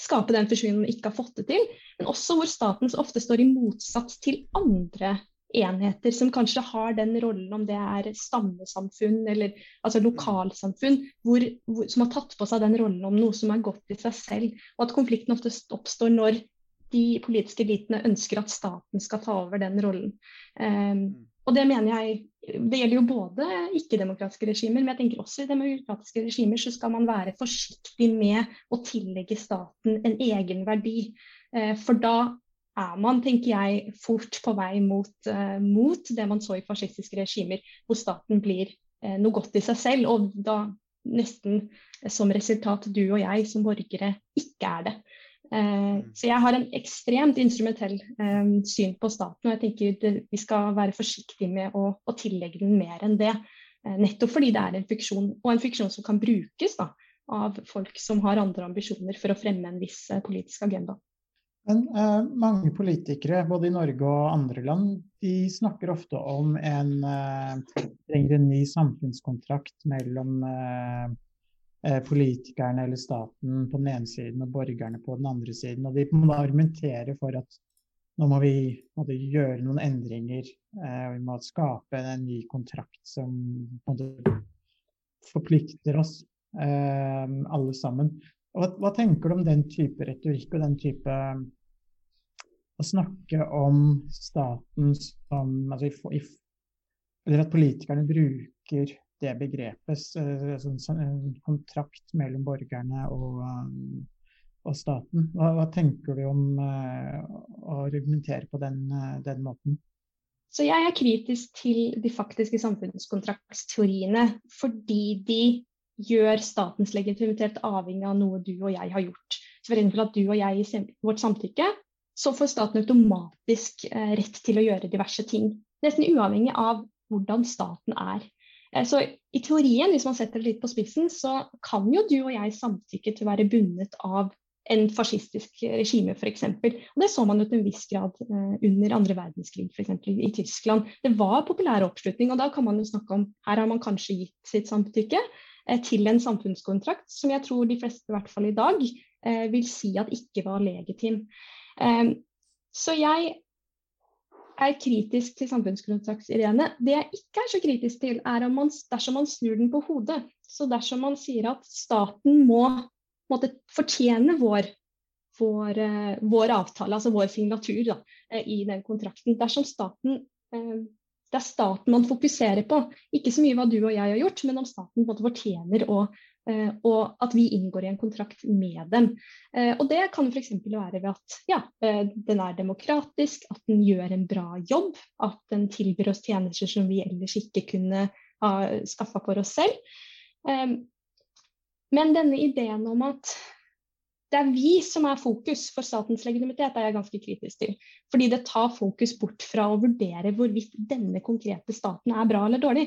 skape den forsyningen man ikke har fått det til, men også hvor staten ofte står i motsats til andre enheter som kanskje har den rollen, om det er stammesamfunn eller altså lokalsamfunn, hvor, hvor, som har tatt på seg den rollen om noe som er godt i seg selv. Og at konflikten ofte oppstår når de politiske elitene ønsker at staten skal ta over den rollen. Um, og det mener jeg Det gjelder jo både ikke-demokratiske regimer, men jeg tenker også i demokratiske regimer så skal man være forsiktig med å tillegge staten en egen verdi. Uh, for da er man, tenker jeg, fort på vei mot, uh, mot, det man så i fascistiske regimer, hvor staten blir uh, noe godt i seg selv, og da nesten som resultat du og jeg som borgere ikke er det. Eh, så jeg har en ekstremt instrumentell eh, syn på staten, og jeg tenker vi skal være forsiktige med å, å, tillegge den mer enn det. Eh, nettopp fordi det er en fiksjon, og en fiksjon som kan brukes da, av folk som har andre ambisjoner for å fremme en viss politisk agenda. Men eh, mange politikere, både i Norge og andre land, de snakker ofte om en, eh, en ny samfunnskontrakt mellom Eh, politikerne eller staten på den ene siden og borgerne på den andre siden. Og de må argumentere for at nå må vi måtte, gjøre noen endringer. Eh, og vi må skape en ny kontrakt som måtte, forplikter oss eh, alle sammen. Hva, hva, tenker du om den type retorikk og den type Å snakke om staten som altså, i, Eller at politikerne bruker det begrepet, som sånn, en kontrakt mellom borgerne og, eh, og staten. Hva, hva, tenker du om uh, å argumentere på den, den, måten? Så jeg er kritisk til de faktiske samfunnskontraktsteoriene, fordi de gjør statens legitimitet avhengig av noe du og jeg har gjort. Så for at du og jeg i vårt samtykke, så får staten automatisk eh, rett til å gjøre diverse ting. Nesten uavhengig av hvordan staten er. Eh, så i teorien, hvis man setter det litt på spissen, så kan jo du og jeg samtykke til å være bundet av en fascistisk regime, f.eks. Og det så man jo til en viss grad eh, under andre verdenskrig, f.eks. i Tyskland. Det var populær oppslutning, og da kan man jo snakke om her har man kanskje gitt sitt samtykke eh, til en samfunnskontrakt som jeg tror de fleste, i hvert fall i dag, vil si at ikke var legitim. Så jeg er kritisk til samfunnskontraktsidéene. Det jeg ikke er så kritisk til, er man, dersom man snur den på hodet. Så dersom man sier at staten må måtte fortjene vår, vår, uh, vår, avtale, altså vår signatur da, uh, i den kontrakten. Dersom staten uh, det er staten man fokuserer på, ikke så mye hva du og jeg har gjort, men om staten fortjener å Eh, og at vi inngår i en kontrakt med dem. Eh, og det kan f.eks. være ved at ja, eh, den er demokratisk, at den gjør en bra jobb, at den tilbyr oss tjenester som vi ellers ikke kunne ha skaffa for oss selv. Men denne ideen om at det er vi som er fokus for statens legitimitet, er jeg ganske kritisk til. Fordi det tar fokus bort fra å vurdere hvorvidt denne konkrete staten er bra eller dårlig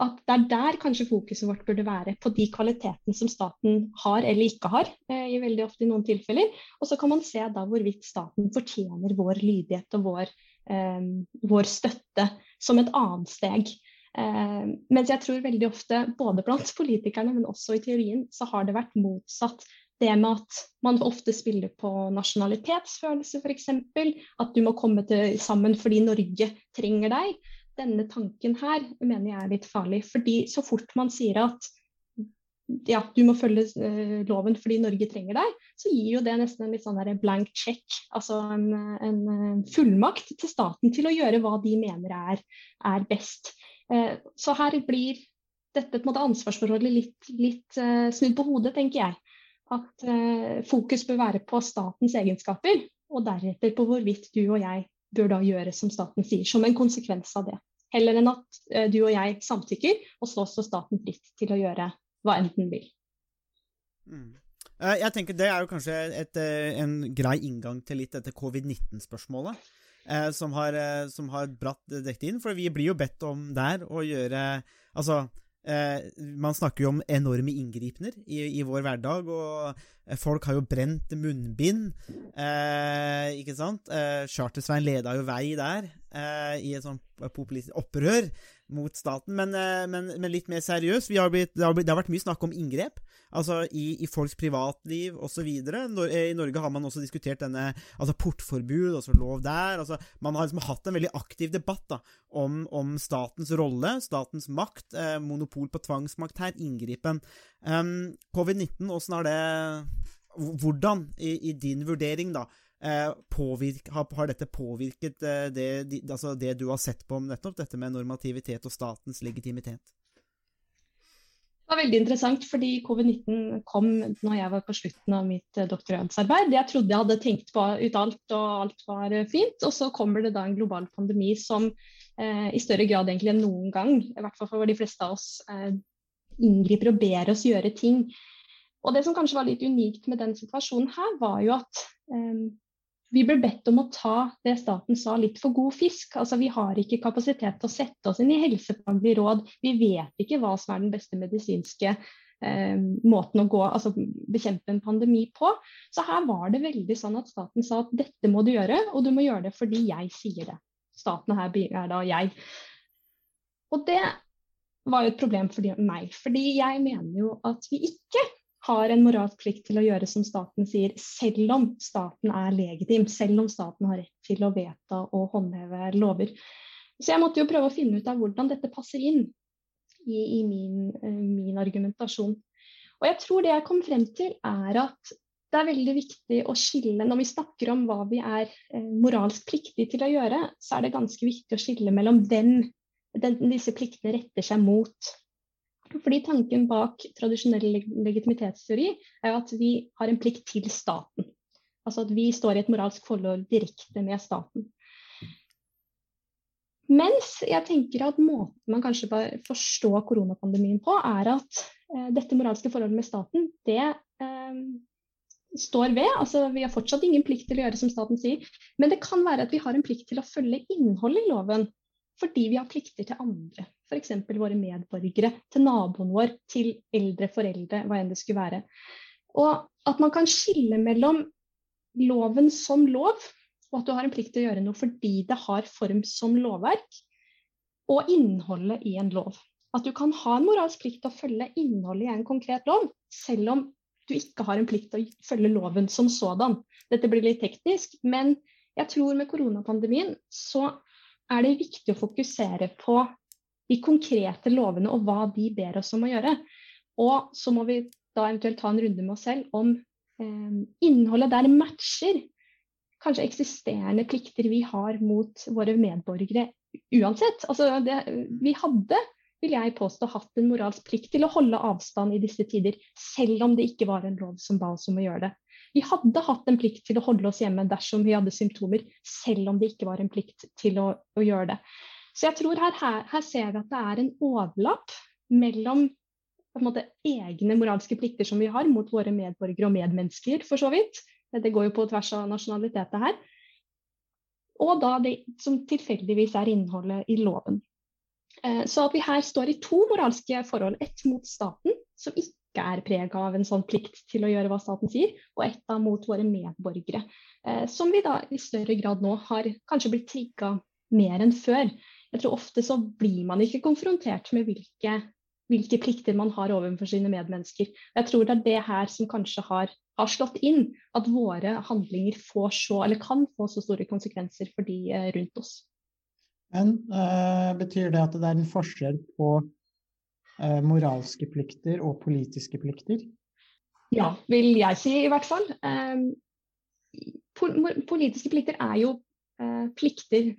at det er der kanskje fokuset vårt burde være, på de kvalitetene som staten har eller ikke har, eh, i veldig ofte i noen tilfeller. Og så kan man se da hvorvidt staten fortjener vår lydighet og vår, eh, vår støtte som et annet steg. Eh, mens jeg tror veldig ofte, både blant politikerne, men også i teorien, så har det vært motsatt. Det med at man ofte spiller på nasjonalitetsfølelse, f.eks. At du må komme til sammen fordi Norge trenger deg denne tanken her mener jeg er litt farlig. fordi så fort man sier at ja, du må følge uh, loven fordi Norge trenger deg, så gir jo det nesten en litt sånn der blank check, altså en, en fullmakt til staten til å gjøre hva de mener er, er best. Uh, så her blir dette på ansvarsforholdet litt, litt uh, snudd på hodet, tenker jeg. At fokus bør være på statens egenskaper, og deretter på hvorvidt du og jeg bør da gjøre som staten sier, som en konsekvens av det. Heller enn at eh, du og jeg samtykker, og så står staten fritt til å gjøre hva enn den vil. Mm. Eh, Jeg tenker Det er jo kanskje et, eh, en grei inngang til litt dette covid-19-spørsmålet. Eh, som, som har bratt dekket inn. For vi blir jo bedt om der å gjøre Altså, eh, man snakker jo om enorme inngripener i, i vår hverdag, og folk har jo brent munnbind. Eh, ikke sant? Eh, Charter-Svein leda jo vei der, eh, i et sånt populistisk opprør mot staten. Men, eh, men, men litt mer har blitt, det, har blitt, det har vært mye snakk om inngrep. Altså i, i folks privatliv osv. I Norge har man også diskutert denne altså portforbud, altså lov der. Altså, man har liksom hatt en veldig aktiv debatt da, om, om statens rolle, statens makt, eh, monopol på tvangsmakt her, inngripen. Um, Covid-19, åssen har det Hvordan, i, i din vurdering, da, eh, påvirk, har, dette påvirket eh, det, de, altså det du har sett på om nettopp dette med normativitet og statens legitimitet? Det var veldig interessant, fordi covid-19 kom når jeg var på slutten av mitt eh, doktorgradsarbeid. Jeg trodde jeg hadde tenkt på ut alt, og alt var eh, fint. Og så kommer det da en global pandemi som eh, i større grad egentlig enn noen gang, i hvert fall for de fleste av oss, eh, inngriper og ber oss gjøre ting. Og det som kanskje var litt unikt med den situasjonen her, var jo at eh, vi ble bedt om å ta det staten sa litt for god fisk. Altså Vi har ikke kapasitet til å sette oss inn i helsefaglige råd. Vi vet ikke hva som er den beste medisinske eh, måten å gå, altså bekjempe en pandemi på. Så her var det veldig sånn at staten sa at dette må du gjøre, og du må gjøre det fordi jeg sier det. Staten her er da jeg. Og det var jo et problem for meg, fordi jeg mener jo at vi ikke har en moralsk plikt til å gjøre som staten sier, selv om staten er legitim, selv om staten har rett til å vedta og håndheve lover. Så jeg måtte jo prøve å finne ut av hvordan dette passer inn i, i min, min, argumentasjon. Og jeg tror det jeg kom frem til, er at det er veldig viktig å skille Når vi snakker om hva vi er moralsk pliktige til å gjøre, så er det ganske viktig å skille mellom hvem den, disse pliktene retter seg mot. Fordi Tanken bak tradisjonell legitimitetsteori er jo at vi har en plikt til staten. Altså at vi står i et moralsk forhold direkte med staten. Mens jeg tenker at måten man kanskje bør forstå koronapandemien på, er at eh, dette moralske forholdet med staten, det eh, står ved. Altså, vi har fortsatt ingen plikt til å gjøre som staten sier, men det kan være at vi har en plikt til å følge innholdet i loven fordi vi har plikter til andre. F.eks. våre medborgere, til naboen vår, til eldre foreldre, hva enn det skulle være. Og at man kan skille mellom loven som lov, og at du har en plikt til å gjøre noe fordi det har form som lovverk, og innholdet i en lov. At du kan ha en moralsk plikt til å følge innholdet i en konkret lov, selv om du ikke har en plikt til å følge loven som sådan. Dette blir litt teknisk, men jeg tror med koronapandemien så er det viktig å fokusere på de konkrete lovene og hva de ber oss om å gjøre. Og så må vi da eventuelt ta en runde med oss selv om eh, innholdet der matcher kanskje eksisterende plikter vi har mot våre medborgere uansett. Altså det, vi hadde, vil jeg påstå, hatt en moralsk plikt til å holde avstand i disse tider, selv om det ikke var en lov som ba oss om å gjøre det. Vi hadde hatt en plikt til å holde oss hjemme dersom vi hadde symptomer, selv om det ikke var en plikt til å, å gjøre det. Så jeg tror her, her, her, ser vi at det er en overlapp mellom en måte, egne moralske plikter som vi har mot våre medborgere og medmennesker, for så vidt. Det går jo på tvers av nasjonalitetet her. Og da det som tilfeldigvis er innholdet i loven. Eh, så at vi her står i to moralske forhold. Ett mot staten, som ikke er prega av en sånn plikt til å gjøre hva staten sier, og ett da mot våre medborgere. Eh, som vi da i større grad nå har kanskje blitt trigga mer enn før. Jeg tror ofte så blir man ikke konfrontert med hvilke, hvilke plikter man har overfor sine medmennesker. Jeg tror det er det her som kanskje har, har slått inn, at våre handlinger får så, eller kan få så store konsekvenser for de eh, rundt oss. Men øh, betyr det at det er en forskjell på øh, moralske plikter og politiske plikter? Ja, vil jeg si i hvert fall. Eh, politiske plikter er jo eh, plikter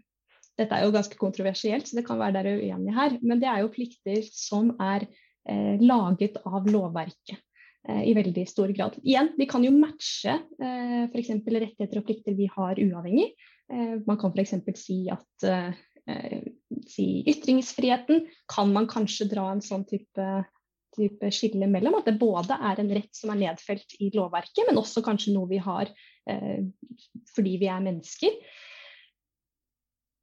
Dette er jo ganske kontroversielt, så det kan være dere uenige her. Men det er jo plikter som er eh, laget av lovverket eh, i veldig stor grad. Igjen, de kan jo matche eh, f.eks. rettigheter og plikter vi har uavhengig. Eh, man kan f.eks. si at eh, si ytringsfriheten kan man kanskje dra en sånn type type skille mellom. At det både er en rett som er nedfelt i lovverket, men også kanskje noe vi har eh, fordi vi er mennesker.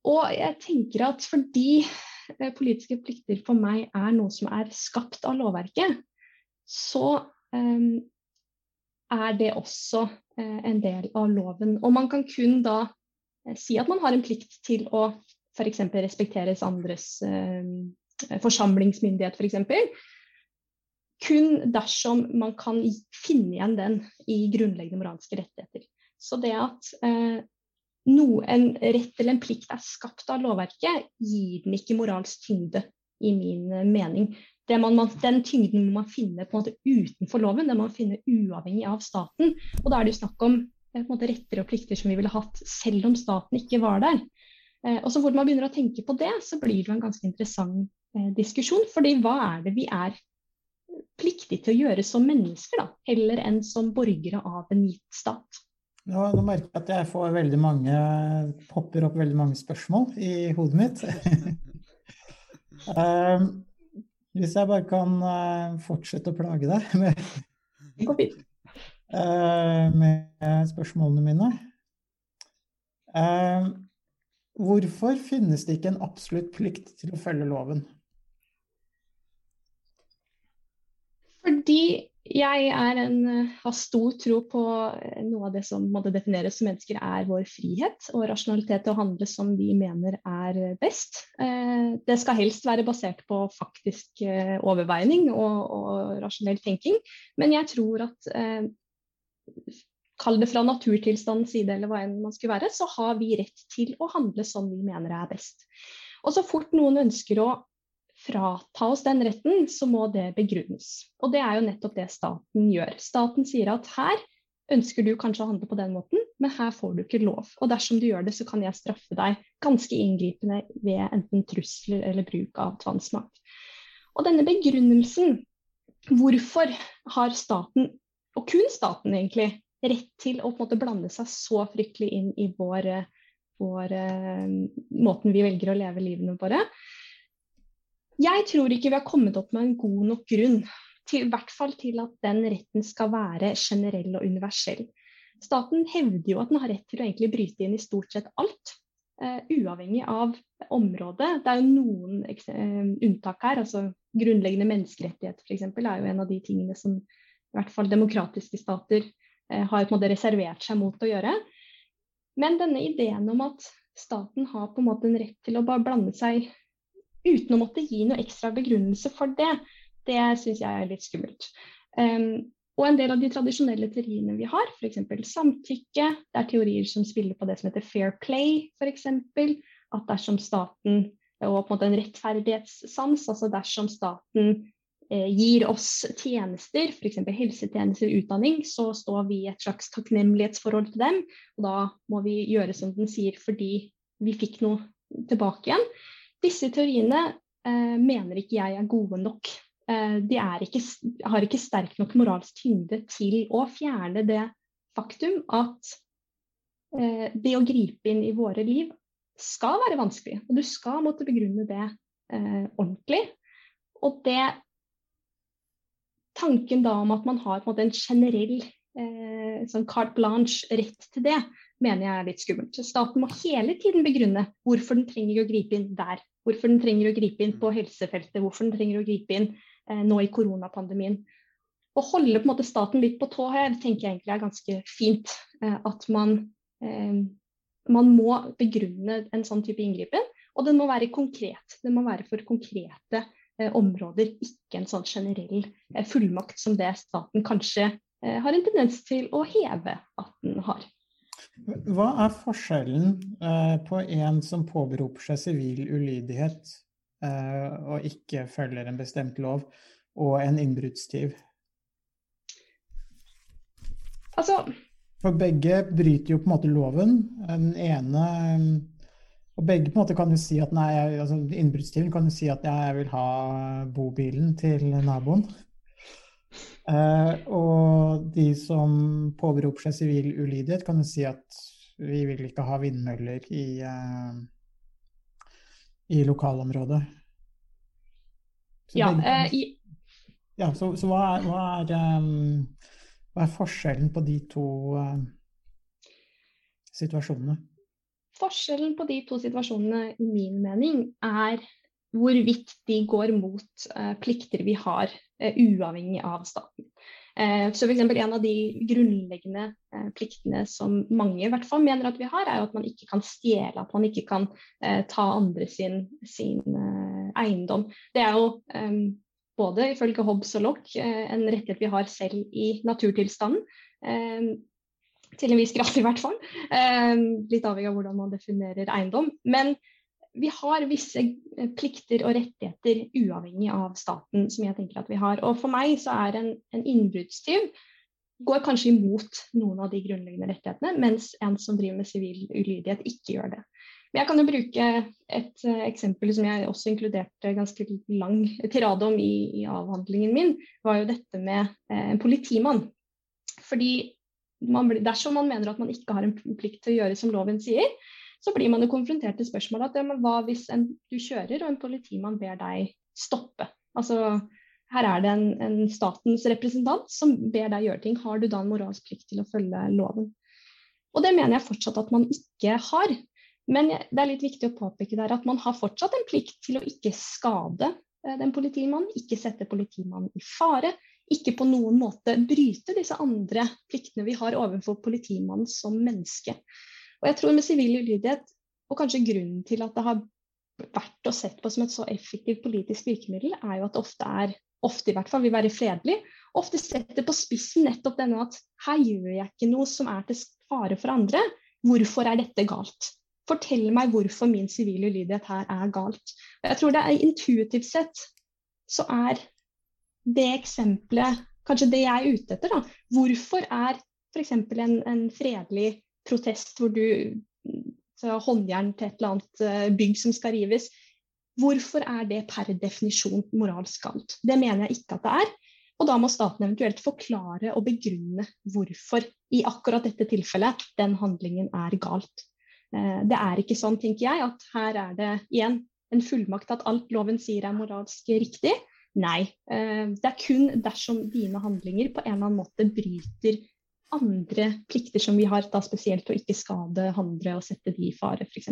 Og jeg tenker at fordi eh, politiske plikter for meg er noe som er skapt av lovverket, så um, er det også uh, en del av loven. Og man kan kun da eh, si at man har en plikt til å f.eks. respekteres andres uh, forsamlingsmyndighet, f.eks. For kun dersom man kan finne igjen den i grunnleggende moralske rettigheter. Så det at eh, no, en rett eller en plikt er skapt av lovverket, gir den ikke moralsk tyngde, i min eh, mening. Man, man, den tyngden må man finne på en måte utenfor loven, den må man finne uavhengig av staten. Og da er det jo snakk om eh, måte, retter og plikter som vi ville hatt selv om staten ikke var der. Eh, og så fort man begynner å tenke på det, så blir det jo en ganske interessant eh, diskusjon. fordi hva er det vi er pliktig til å gjøre som mennesker, da, heller enn som borgere av en gitt stat. Nå, nå merker jeg at jeg får veldig mange, popper opp veldig mange spørsmål i hodet mitt. uh, hvis jeg bare kan uh, fortsette å plage deg med, uh, med spørsmålene mine. hvorfor finnes det ikke en absolutt plikt til å følge loven? Fordi jeg en, eh, har stor tro på eh, noe av det som måtte defineres som mennesker er vår frihet og rasjonalitet til å handle som vi mener er best. Eh, det skal helst være basert på faktisk overveining og, og rasjonell tenking, men jeg tror at Kall det fra naturtilstandens side eller hva enn man skulle være, så har vi rett til å handle som vi mener er best. Og så fort noen ønsker å frata oss den retten, så må det begrunnes. Og det er jo nettopp det staten gjør. Staten sier at her ønsker du kanskje å handle på den måten, men her får du ikke lov. Og dersom du gjør det, så kan jeg straffe deg ganske inngripende ved enten trusler eller bruk av tvangsmakt. Og denne begrunnelsen, hvorfor har staten, og kun staten egentlig, rett til å på en måte blande seg så fryktelig inn i vår, vår uh, måten vi velger å leve livene våre, jeg tror ikke vi har kommet opp med en god nok grunn, til, i hvert fall til at den retten skal være generell og universell. Staten hevder jo at den har rett til å egentlig bryte inn i stort sett alt, uh, uavhengig av området. Det er jo noen uh, unntak her. altså Grunnleggende menneskerettigheter f.eks. er jo en av de tingene som i hvert fall demokratiske stater uh, har på en måte reservert seg mot å gjøre. Men denne ideen om at staten har på en måte en rett til å bare blande seg uten å måtte gi noe ekstra begrunnelse for det, det syns jeg er litt skummelt. Um, og en del av de tradisjonelle teoriene vi har, f.eks. samtykke, det er teorier som spiller på det som heter fair play, f.eks. At dersom staten og på en måte en rettferdighetssans, altså dersom staten eh, gir oss tjenester, f.eks. helsetjenester, utdanning, så står vi i et slags takknemlighetsforhold til dem. Og da må vi gjøre som den sier fordi vi fikk noe tilbake igjen. Disse teoriene eh, mener ikke jeg er gode nok. Eh, de ikke, har ikke sterk nok moralsk tyngde til å fjerne det faktum at eh, det å gripe inn i våre liv skal være vanskelig. Og du skal måtte begrunne det eh, ordentlig. Og det Tanken da om at man har en, en generell eh, sånn carte blanche rett til det, mener jeg er litt skummelt. Så staten må hele tiden begrunne hvorfor den trenger å gripe inn der. Hvorfor den trenger å gripe inn på helsefeltet, hvorfor den trenger å gripe inn eh, nå i koronapandemien. Å holde på en måte staten litt på tå her, tenker jeg egentlig er ganske fint. Eh, at man, eh, man må begrunne en sånn type inngripen. Og den må være konkret. Den må være for konkrete eh, områder, ikke en sånn generell eh, fullmakt som det staten kanskje eh, har en tendens til å heve at den har. Hva er forskjellen eh, på en som påberoper seg sivil ulydighet eh, og ikke følger en bestemt lov, og en innbruddstyv? Altså, For begge bryter jo på en måte loven. Den ene Og begge på en måte kan jo si at nei, altså innbruddstyven kan jo si at ja, jeg vil ha bobilen til naboen. Eh, og de som påberoper seg sivil ulydighet, kan jo si at vi vil ikke ha vindmøller i, eh, i lokalområdet. Så ja. begge- eh, i, ja, så, så hva, er, hva, er, um, hva er forskjellen på de to uh, situasjonene? Forskjellen på de to situasjonene, i min mening, er hvorvidt de går mot eh, plikter vi har, eh, uavhengig av staten. Eh, så for eksempel En av de grunnleggende eh, pliktene som mange i hvert fall mener at vi har, er jo at man ikke kan stjele, at man ikke kan eh, ta andre sin, sin eh, eiendom. Det er jo både ifølge Hobbes og Lock en rettighet vi har selv i naturtilstanden. Til en viss grad, i hvert fall. Litt avhengig av hvordan man definerer eiendom. Men vi har visse eh, plikter og rettigheter uavhengig av staten, som jeg tenker at vi har. Og for meg så er en, en innbruddstyv går kanskje imot noen av de grunnleggende rettighetene, mens en som driver med sivil ulydighet, ikke gjør det. Men jeg kan jo bruke et uh, eksempel som jeg også inkluderte ganske lang tirade om i, i avhandlingen min, var jo dette med uh, en politimann. Fordi man dersom man mener at man ikke har en plikt til å gjøre som loven sier, så blir man jo konfrontert til spørsmålet at ja, men hva hvis en, du kjører og en politimann ber deg stoppe? Altså, her er det en, en, statens representant som ber deg gjøre ting. Har du da en moralsk plikt til å følge loven? Og det mener jeg fortsatt at man ikke har. Men det er litt viktig å påpeke der at man har fortsatt en plikt til å ikke skade den politimannen, ikke sette politimannen i fare, ikke på noen måte bryte disse andre pliktene vi har overfor politimannen som menneske. Og jeg tror med sivil ulydighet, og kanskje grunnen til at det har vært og sett på som et så effektivt politisk virkemiddel, er jo at det ofte er, ofte i hvert fall vil være fredelig, ofte setter på spissen nettopp denne at her gjør jeg ikke noe som er til fare for andre, hvorfor er dette galt? Fortell meg hvorfor min sivile ulydighet her er galt. Og jeg tror det er intuitivt sett så er det eksempelet kanskje det jeg er ute etter. da. Hvorfor er f.eks. En, en fredelig protest hvor du håndjern til et eller annet bygg som skal rives, hvorfor er det per definisjon moralsk galt? Det mener jeg ikke at det er. Og da må staten eventuelt forklare og begrunne hvorfor i akkurat dette tilfellet den handlingen er galt. Det er ikke sånn, tenker jeg, at her er det igjen en fullmakt at alt loven sier er moralsk riktig. Nei. Det er kun dersom dine handlinger på en eller annen måte bryter andre plikter som vi har, da spesielt å ikke skade andre og sette de i fare, f.eks.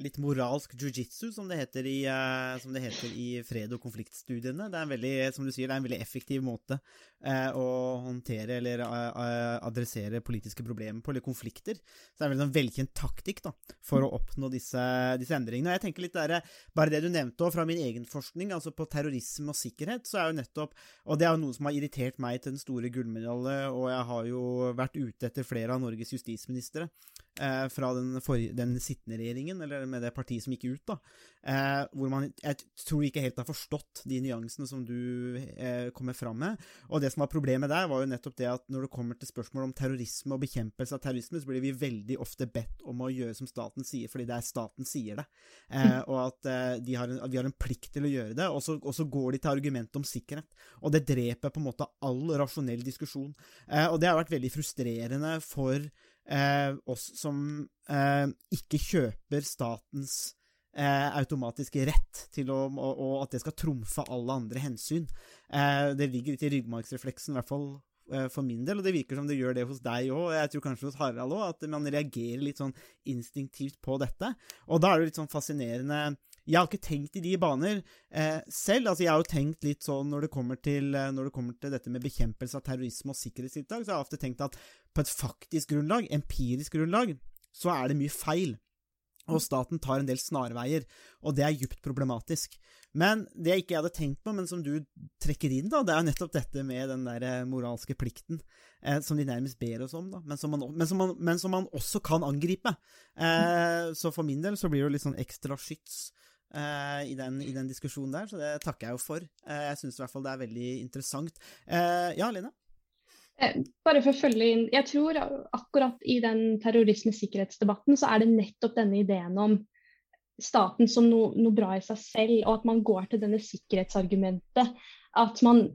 Litt moralsk jiu-jitsu, som, det heter i, uh, som det heter i fred- og konfliktstudiene. Det er en veldig, som du sier, det er en veldig effektiv måte uh, å håndtere eller uh, adressere politiske problemer på, eller konflikter. Så det er en veldig velkjent taktikk da, for å oppnå disse, disse endringene. Og jeg tenker litt der, Bare det du nevnte også, fra min egen forskning, altså på terrorisme og sikkerhet, så er jo nettopp Og det er jo noe som har irritert meg til den store gullmedalje, og jeg har jo vært ute etter flere av Norges justisministre fra den, for, den sittende regjeringen, eller med det partiet som gikk ut, da, eh, hvor man jeg tror ikke helt har forstått de nyansene som du eh, kommer fram med. Og det som var problemet der, var jo nettopp det at når det kommer til spørsmål om terrorisme og bekjempelse av terrorisme, så blir vi veldig ofte bedt om å gjøre som staten sier, fordi det er staten sier det, eh, og at de har, en, vi har en plikt til å gjøre det, og så, og så går de til argumentet om sikkerhet. Og det dreper på en måte all rasjonell diskusjon. og det har vært veldig frustrerende for Eh, oss som eh, ikke kjøper statens eh, automatiske rett til å og, og at det skal trumfe alle andre hensyn. det ligger litt i ryggmargsrefleksen, i hvert fall for min del, og det virker som det gjør det hos deg òg, jeg tror kanskje hos Harald òg, at man reagerer litt sånn instinktivt på dette. Og da er det litt sånn fascinerende jeg har ikke tenkt i de baner eh, selv. altså Jeg har jo tenkt litt sånn når det, til, når det kommer til dette med bekjempelse av terrorisme og sikkerhetstiltak, så har jeg ofte tenkt at på et faktisk grunnlag, empirisk grunnlag, så er det mye feil. Og staten tar en del snarveier, og det er djupt problematisk. Men det jeg ikke hadde tenkt på, men som du trekker inn, da, det er jo nettopp dette med den der moralske plikten, eh, som de nærmest ber oss om, da, men som man, men som man, men som man også kan angripe. Eh, så for min del så blir det litt sånn ekstra skyts eh, i, den, i den diskusjonen der, så det takker jeg jo for. Eh, jeg syns i hvert fall det er veldig interessant. Eh, ja, Lene? Eh, Bare for å følge inn, jeg tror akkurat i den terrorisme-sikkerhetsdebatten så er det nettopp denne ideen om staten som noe, noe bra i seg selv, og at man går til denne sikkerhetsargumentet. At man,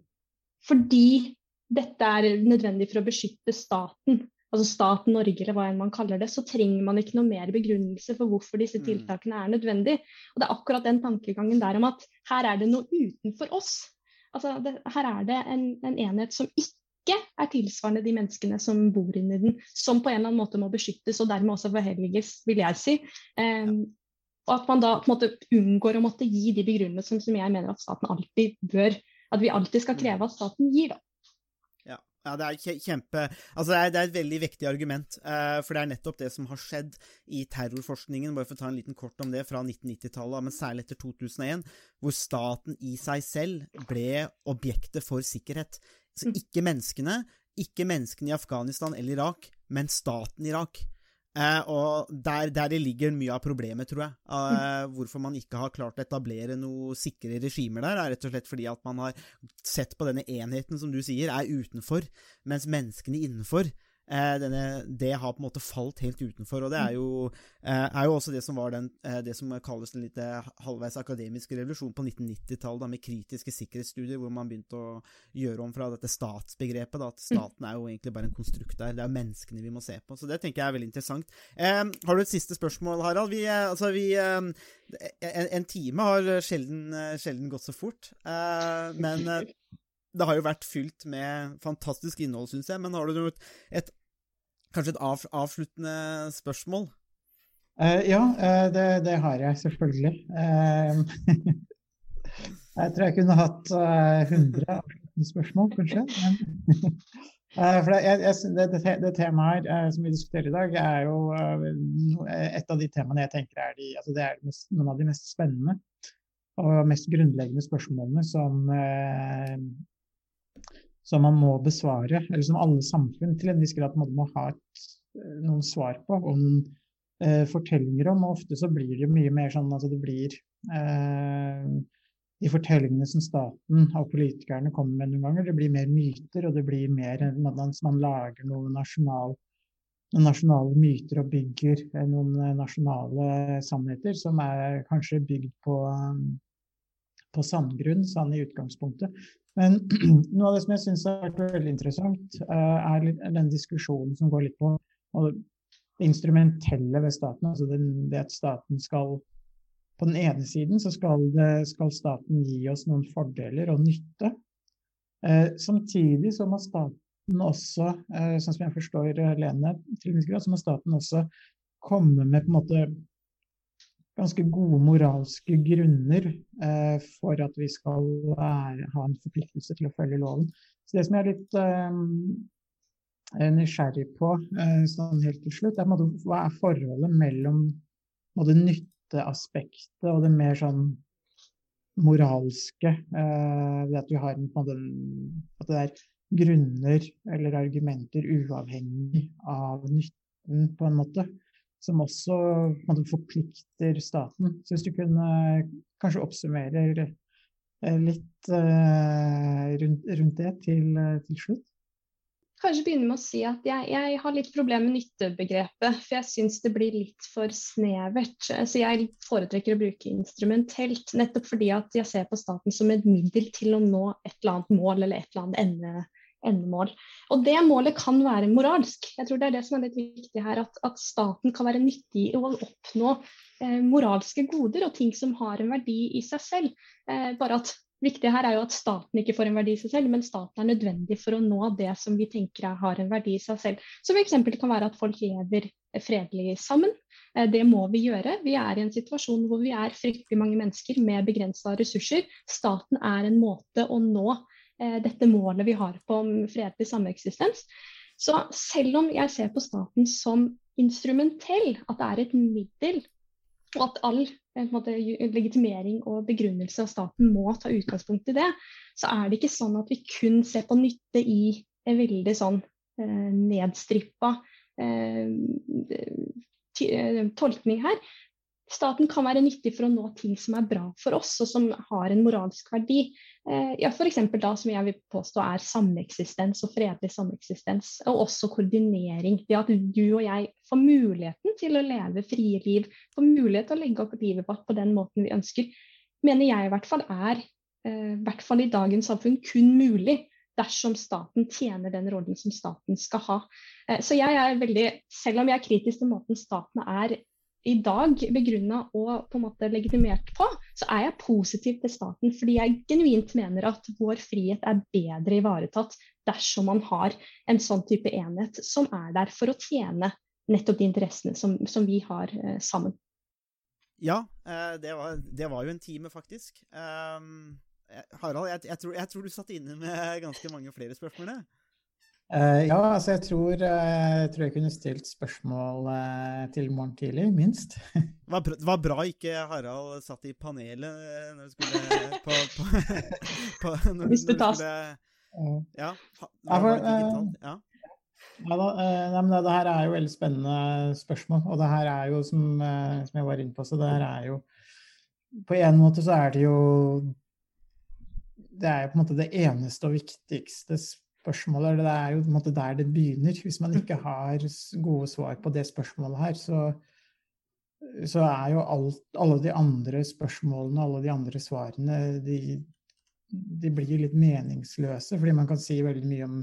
fordi dette er nødvendig for å beskytte staten, altså staten Norge eller hva enn man kaller det, så trenger man ikke noe mer begrunnelse for hvorfor disse Mm. tiltakene er nødvendig. Og det er akkurat den tankegangen der om at her er det noe utenfor oss. Altså, det, her er det en, en enhet som ikke er tilsvarende de menneskene som bor inni den, som på en eller annen måte må beskyttes og dermed også forhelliges, vil jeg si. Em, og at man da på en måte unngår å måtte gi de begrunnelsene som jeg mener at staten alltid bør, at vi alltid skal kreve at staten gir. da. Ja det er kjempe Altså, det er, det er et veldig vektig argument, eh, for det er nettopp det som har skjedd i terrorforskningen, bare for å ta en liten kort om det, fra 1990-tallet, men særlig etter 2001, hvor staten i seg selv ble objektet for sikkerhet. Så Mm. ikke menneskene, ikke menneskene i Afghanistan eller Irak, men staten Irak. Eh, og der, der det ligger mye av problemet, tror jeg. Eh, hvorfor man ikke har klart å etablere noe sikre regimer der, er rett og slett fordi at man har sett på denne enheten som du sier, er utenfor, mens menneskene innenfor denne, det har på en måte falt helt utenfor. og Det er jo, eh, er jo også det som var den, eh, det som kalles den litt eh, halvveis akademiske revolusjonen på 1990-tallet, med kritiske sikkerhetsstudier, hvor man begynte å gjøre om fra dette statsbegrepet. Da, at staten er jo egentlig bare en konstrukt der. Det er menneskene vi må se på. Så det tenker jeg er veldig interessant. Eh, har du et siste spørsmål, Harald? Vi, eh, altså, vi, eh, en, en time har sjelden, eh, sjelden gått så fort. Eh, men eh, det har jo vært fylt med fantastisk innhold, syns jeg. Men har du et, et, kanskje et av, avsluttende spørsmål? Uh, ja, uh, det, det har jeg selvfølgelig. Uh, jeg tror jeg kunne hatt eh, 100 avsluttende spørsmål, kanskje. Men, for det, jeg, det, det, temaet her som vi diskuterer i dag, er jo et av de temaene jeg tenker er, de, altså er mest, noen av de mest spennende og mest grunnleggende spørsmålene som, som man må besvare, eller som alle samfunn til en viss grad må, ha et, eh, noen svar på. og noen eh, fortellinger om, og ofte så blir det jo mye mer sånn altså det blir eh, de fortellingene som staten og politikerne kommer med noen ganger, det blir mer myter, og det blir mer at man, lager noe nasjonal, noen nasjonale myter og bygger eh, noen nasjonale sannheter som er kanskje bygd på, eh, på sandgrunn, sann i utgangspunktet. Men noe av det som jeg syns har vært veldig interessant, eh, er den diskusjonen som går litt på det instrumentelle ved staten. Altså den, det at staten skal På den ene siden så skal, det, skal staten gi oss noen fordeler og nytte. Eh, samtidig så må staten også, eh, sånn som jeg forstår eh, Lene, til en viss grad, så må staten også komme med på en måte ganske gode moralske grunner eh, for at vi skal være, ha en forpliktelse til å følge loven. Så det som jeg er litt eh, er nysgjerrig på eh, sånn helt til slutt, er hva er forholdet mellom måte, nytteaspektet og det mer sånn moralske eh, ved at vi har en, måte, at det er grunner eller argumenter uavhengig av nytten, på en måte, som også måte, forplikter staten. Så hvis du kunne kanskje oppsummere eh, litt eh, rundt, rundt det til, til slutt? Kanskje begynne med å si at jeg, jeg har litt problemer med nyttebegrepet. For jeg syns det blir litt for snevert. Så jeg foretrekker å bruke instrumentelt. Nettopp fordi at jeg ser på staten som et middel til å nå et eller annet mål eller et eller annet ende, endemål. Og det målet kan være moralsk. Jeg tror det er det som er litt viktig her. At, at staten kan være nyttig i å oppnå eh, moralske goder og ting som har en verdi i seg selv. Eh, bare at viktig her er jo at staten ikke får en verdi i seg selv, men staten er nødvendig for å nå det som vi tenker er- har en verdi i seg selv. Som f.eks. kan være at folk lever fredelig sammen. Eh, Det må vi gjøre. Vi er i en situasjon hvor vi er fryktelig mange mennesker med begrensa ressurser. Staten er en måte å nå dette målet vi har på om fredelig sameksistens. Så selv om jeg ser på staten som instrumentell, at det er et middel, og at all eh, måte, legitimering og begrunnelse av staten må ta utgangspunkt i det, så er det ikke sånn at vi kun ser på nytte i en veldig sånn eh, nedstrippa eh, eh, tolkning her. Staten kan være nyttig for å nå ting som er bra for oss, og som har en moralsk verdi. Eh, ja, F.eks. da som jeg vil påstå er sameksistens og fredelig sameksistens. Og også koordinering. Det at du og jeg får muligheten til å leve frie liv, får mulighet til å legge opp livet vårt på den måten vi ønsker, mener jeg i hvert fall er, eh, hvert fall i dagens samfunn, kun mulig dersom staten tjener den rollen som staten skal ha. Eh, så jeg er veldig, selv om jeg er kritisk til måten staten er i dag begrunna og på en måte legitimert på, så er jeg positiv til staten. Fordi jeg genuint mener at vår frihet er bedre ivaretatt dersom man har en sånn type enhet som er der for å tjene nettopp de interessene som, som vi har eh, sammen. Ja, eh, det, var, det, var, jo en time, faktisk. Um, Harald, jeg, jeg, tror, jeg, tror, du satt inne med ganske mange flere spørsmål? Det. Uh, ja, altså jeg tror, uh, jeg tror, jeg kunne stilt spørsmål uh, til morgen tidlig, minst. Det var, bra, var bra ikke Harald satt i panelet når du skulle på, på, på når, Hvis du tar Ja. Ja, for, ja. Ja, da, nei, men det, her er jo veldig spennende spørsmål. Og det her er jo, som, som jeg var inne på, så det her er jo På en måte så er det jo Det er jo på en måte det eneste og viktigste spørsmålet spørsmålet. Det er jo måte der det begynner. Hvis man ikke har gode svar på det spørsmålet her, så, så er jo alt, alle de andre spørsmålene, alle de andre svarene, de, de blir litt meningsløse. Fordi man kan si veldig mye om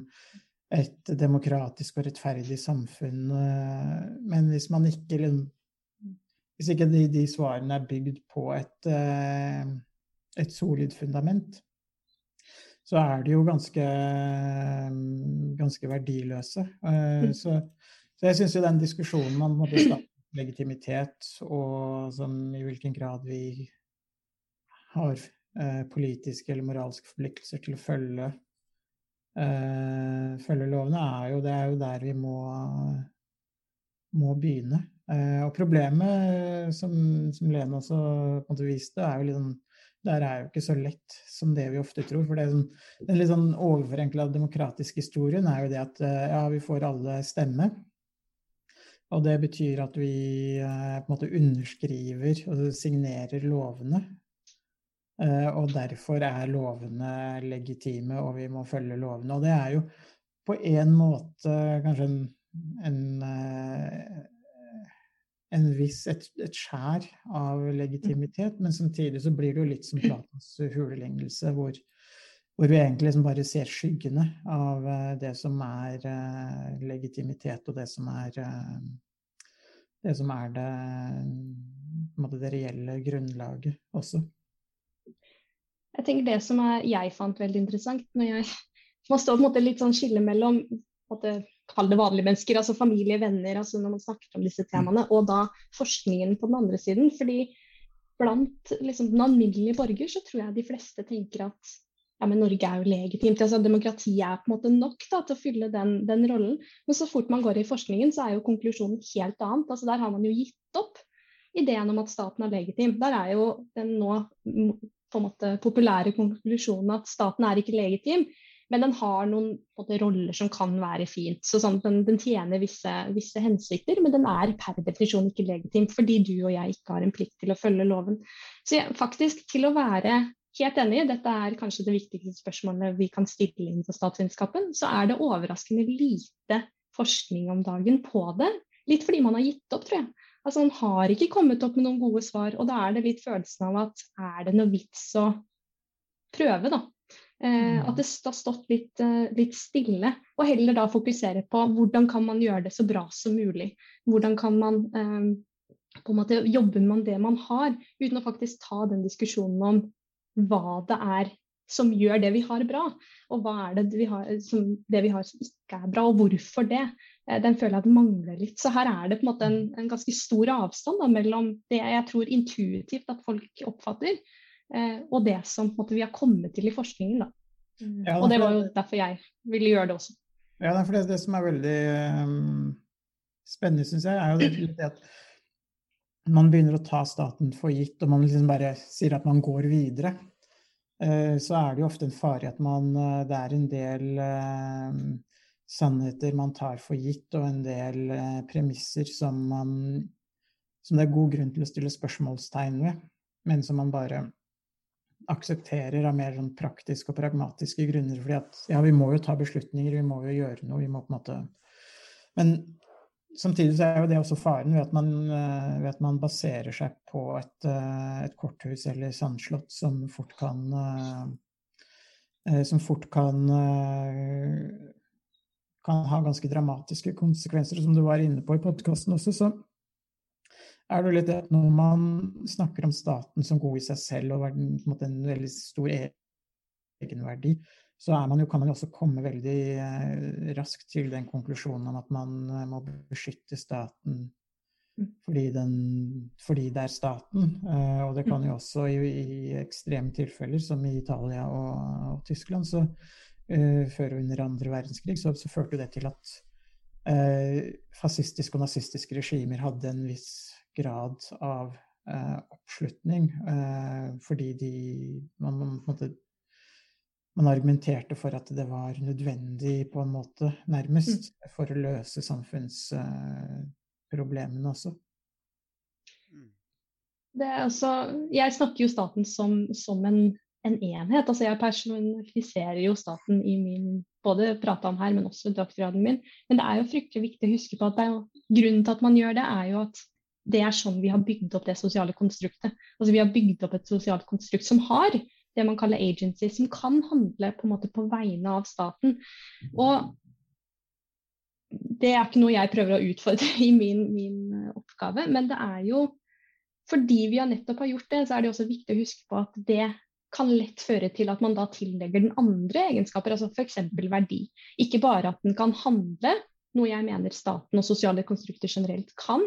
et demokratisk og rettferdig samfunn. Men hvis man ikke Hvis ikke de, de svarene er bygd på et, et solid fundament, så er de jo ganske, ganske verdiløse. Eh, mm. Så, så jeg syns jo den diskusjonen om legitimitet og som i hvilken grad vi har eh, politiske eller moralske forpliktelser til å følge, eh, følge lovene, er jo, det er jo der vi må, må begynne. Eh, og problemet, som, som Lene også på en måte viste, er jo litt sånn der er jo ikke så lett som det vi ofte tror. For sånn, den litt sånn overforenkla demokratiske historien er jo det at eh, ja, vi får alle stemme. Og det betyr at vi eh, på en måte underskriver og signerer lovene. Eh, og derfor er lovene legitime, og vi må følge lovene. Og det er jo på en måte kanskje en, en en viss, et, et, skjær av legitimitet, men samtidig så blir det jo litt som Platons hulelignelse, hvor, hvor, vi egentlig liksom bare ser skyggene av uh, det som er uh, legitimitet, og det som er uh, det som er det, måte, det reelle grunnlaget også. Jeg tenker Det som er, jeg fant veldig interessant når jeg Man står på en måte litt sånn skille mellom kall det vanlige mennesker, altså familie, venner, altså når man snakker om disse temaene, og da forskningen på den andre siden. fordi blant liksom, den alminnelige borger så tror jeg de fleste tenker at ja, men Norge er jo legitimt. altså Demokrati er på en måte nok da, til å fylle den, den, rollen. Men så fort man går i forskningen, så er jo konklusjonen helt annet. altså Der har man jo gitt opp ideen om at staten er legitim. Der er jo den nå på en måte populære konklusjonen at staten er ikke legitim. Men den har noen måte, roller som kan være fint. så sånn, den, den, tjener visse, visse, hensikter, men den er per definisjon ikke legitim fordi du og jeg ikke har en plikt til å følge loven. Så jeg, faktisk, til å være helt enig, dette er kanskje det viktigste spørsmålet vi kan stille inn for statsvitenskapen, så er det overraskende lite forskning om dagen på det. Litt fordi man har gitt opp, tror jeg. Altså, Man har ikke kommet opp med noen gode svar, og da er det litt følelsen av at er det noe vits å prøve, da? Eh, at det har stått litt, eh, litt, stille, og heller da fokusere på hvordan kan man gjøre det så bra som mulig. Hvordan kan man eh, på en måte jobbe med det man har, uten å faktisk ta den diskusjonen om hva det er som gjør det vi har bra, og hva er det vi har som, det vi har som ikke er bra, og hvorfor det. Eh, den føler jeg at mangler litt. Så her er det på en måte en, en ganske stor avstand da, mellom det jeg tror intuitivt at folk oppfatter, og det som måte, vi har kommet til i forskningen. Da. Mm. Ja, og det var jo derfor jeg ville gjøre det også. Ja, for det, det som er veldig um, spennende, syns jeg, er jo det, det, at man begynner å ta staten for gitt, og man liksom bare sier at man går videre. Uh, så er det jo ofte en fare i at man uh, Det er en del uh, sannheter man tar for gitt, og en del premisser som man som det er god grunn til å stille spørsmålstegn ved, men som man bare aksepterer av mer sånn praktiske og pragmatiske grunner. fordi at ja, vi må jo ta beslutninger, vi må jo gjøre noe. vi må på en måte... Men samtidig så er jo det også faren ved at man, eh, ved at man baserer seg på et, eh, et korthus eller sandslott som fort kan eh, Som fort kan kan ha ganske dramatiske konsekvenser. Som du var inne på i podkasten også, så er det litt når man snakker om staten som god i seg selv og en, måte, en veldig stor egenverdi, så man jo, kan man jo også komme veldig eh, raskt til den konklusjonen om at man eh, må beskytte staten fordi, den, fordi det er staten. Eh, og det kan jo også i, i ekstreme tilfeller, som i Italia og, og Tyskland, så eh, før og under andre verdenskrig, så, så førte det til at eh, fascistiske og nazistiske regimer hadde en viss grad av eh, oppslutning, fordi de man, man, måtte, man argumenterte for at det var nødvendig, på en måte, nærmest, mm. for å løse samfunnsproblemene også. Mm. Det er altså, jeg snakker jo staten som, som en, en, enhet. altså Jeg personifiserer jo staten i min både prata om her, men også doktorgraden min. Men det er jo fryktelig viktig å huske på at jo, grunnen til at man gjør det, er jo at det er sånn vi har bygd opp det sosiale konstruktet. Altså Vi har bygd opp et sosialt konstrukt som har det man kaller agency, som kan handle på, en måte på vegne av staten. Og det er ikke noe jeg prøver å utfordre i min, min, oppgave, men det er jo fordi vi nettopp har gjort det, så er det også viktig å huske på at det kan lett føre til at man da tillegger den andre egenskaper, altså f.eks. verdi. Ikke bare at den kan handle, noe jeg mener staten og sosiale konstrukter generelt kan,